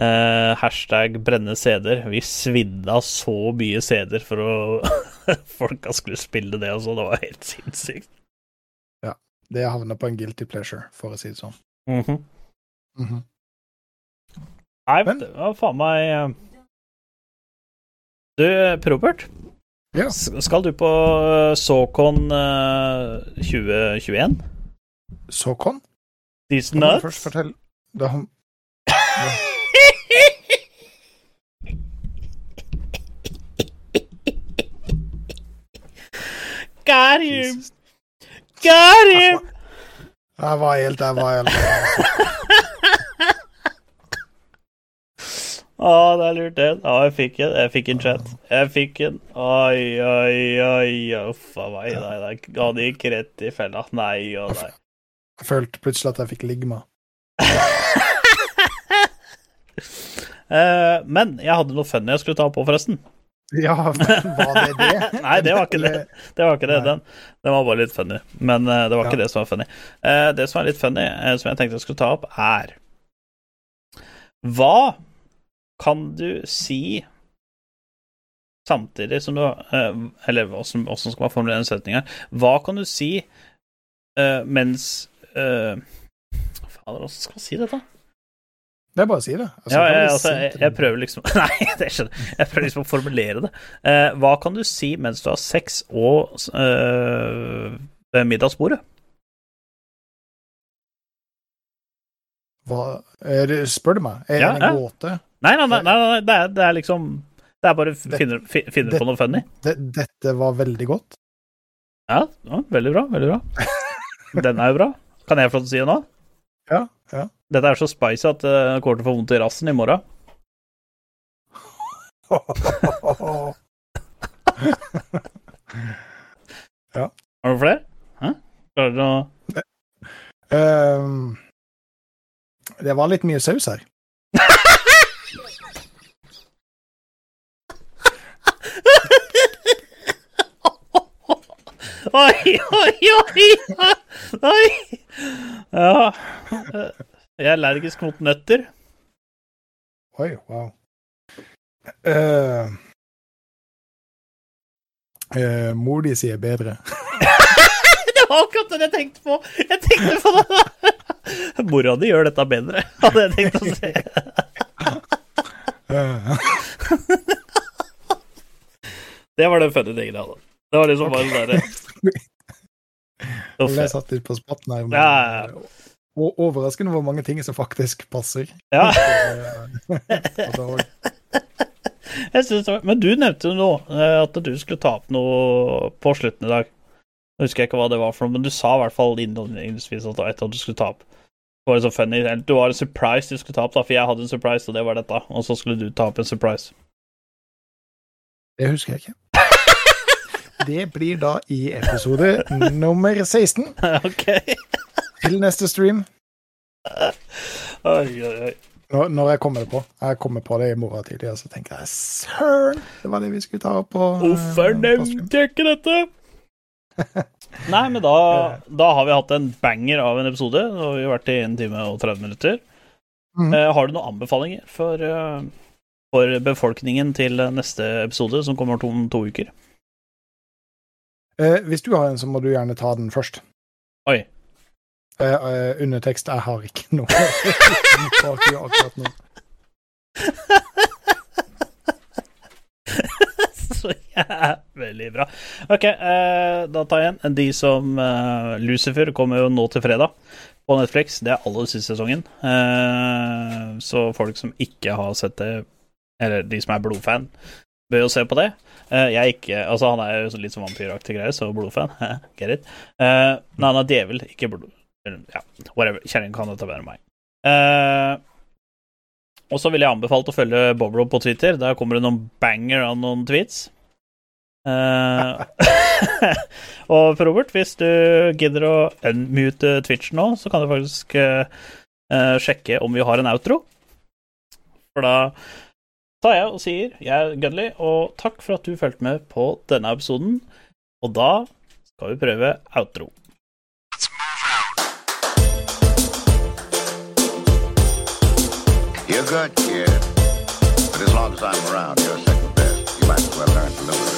Uh, hashtag brenne CD-er. Vi svidde av så mye CD-er for å Folka skulle spille det og så. Det var helt sinnssykt. Ja. Det havna på en guilty pleasure, for å si det sånn. Mhm. Mhm. Nei, Men- det var faen meg eh, Du, Probert. Ja. Skal du på Såkon eh, 2021? Såkon? These nuts? først fortelle da, Got him! Got him! Jeg var helt Jeg var helt Å, det er lurt, det. Ja, jeg fikk en. Jeg fikk en chat. Jeg fikk en. Oi, oi, oi. Uff a meg. Nei, nei. Det gikk rett i fella. Nei og nei. Jeg følte plutselig at jeg fikk ligma. uh, men jeg hadde noe funny jeg skulle ta på, forresten. Ja, men var det det? Nei, det var ikke det. Det var ikke det. Den, den var bare litt funny. Men uh, det var ikke Ja. det som var funny. Uh, det som er litt funny, som jeg tenkte jeg skulle ta opp, er Hva kan du si samtidig som du eh, Eller åssen skal man formulere den setninga? Hva kan du si uh, mens uh, Fader, åssen skal man si dette? Det er bare å si det. Altså, Ja, jeg, altså, jeg, jeg prøver liksom Nei, det skjønner jeg. Jeg prøver liksom å formulere det. Uh, hva kan du si mens du har sex og ved middagsbordet? Hva, det, spør du meg? Er Ja, det ja. en gåte? Nei, nei, nei, nei, det, er, det er liksom Det er bare finner, fi- finner det- på noe funny. Det, dette var veldig godt. Ja, ja, veldig bra. Veldig bra. Den er jo bra. Kan jeg få lov til å si det nå? Ja, ja. Dette er så spicy at uh, jeg kommer til å få vondt i rassen i morgen. Har du flere? Hæ? Klarer du å Ehm, det var litt mye saus her. Oi, oi, oi! oi. Ja. Jeg er allergisk mot nøtter. Oi, wow. Uh, uh, mor di sier bedre. Det var akkurat det jeg tenkte på! Jeg tenkte på det! Mora di gjør dette bedre, hadde jeg tenkt å si. Eh, Det var den funny tingen jeg hadde. Det var liksom bare det derre jeg satt litt på spotten her. men- Ja, Og overraskende hvor mange ting som faktisk passer. ja. Jeg synes men du nevnte jo nå eh, at du skulle ta opp noe på slutten i dag. Jeg husker ikke hva det var for noe, men du sa i hvert fall innledningsvis at var du skulle ta opp. Det var så funny. Du var en surprise du skulle ta opp, da, for jeg hadde en surprise, og det var dette. Og så skulle du ta opp en surprise. Det husker jeg ikke. Det blir da i episode nummer 16 ok. til neste stream. Oi, oi, oi. Når, når jeg kommer det på. Jeg kommer på det i morgen tidlig, og så tenker jeg søren, det var det vi skulle ta opp på eh, Hvorfor nevnte jeg ikke dette? Nei, men da, da har vi hatt en banger av en episode. Nå har vi vært i 1 time og 30 minutter. Mm Eh, har du noen anbefalinger for, eh, for befolkningen til neste episode, som kommer om to uker? Eh, hvis du har en, så må du gjerne ta den først. Oi. Eh, eh, undertekst jeg har ikke noe. Akkurat nå. Så jævlig bra. OK, eh, da tar jeg en. De som eh, Lucifer kommer jo nå til fredag på Netflix. Det er aller siste sesongen. Eh, så folk som ikke har sett det, eller de som er blodfan, bør jo se på det. Eh, jeg er ikke Altså, han er jo litt sånn vampyraktig greier, så blodfan. Get it. Uh, nei, han er djevel, ikke blod... Ja, whatever. Kjerringa kan dette bedre enn meg. Uh, og så ville jeg anbefalt å følge Boblo på Twitter. Der kommer det noen banger av noen tweets. Uh, og Robert, hvis du gidder å unmute Twitch nå, så kan du faktisk eh, sjekke om vi har en outro. For da tar jeg og sier jeg er Gunley, og takk for at du fulgte med på denne episoden. Og da skal vi prøve outro. You're good, kid. But as long as I'm around, you're second best. You might as well learn to know it.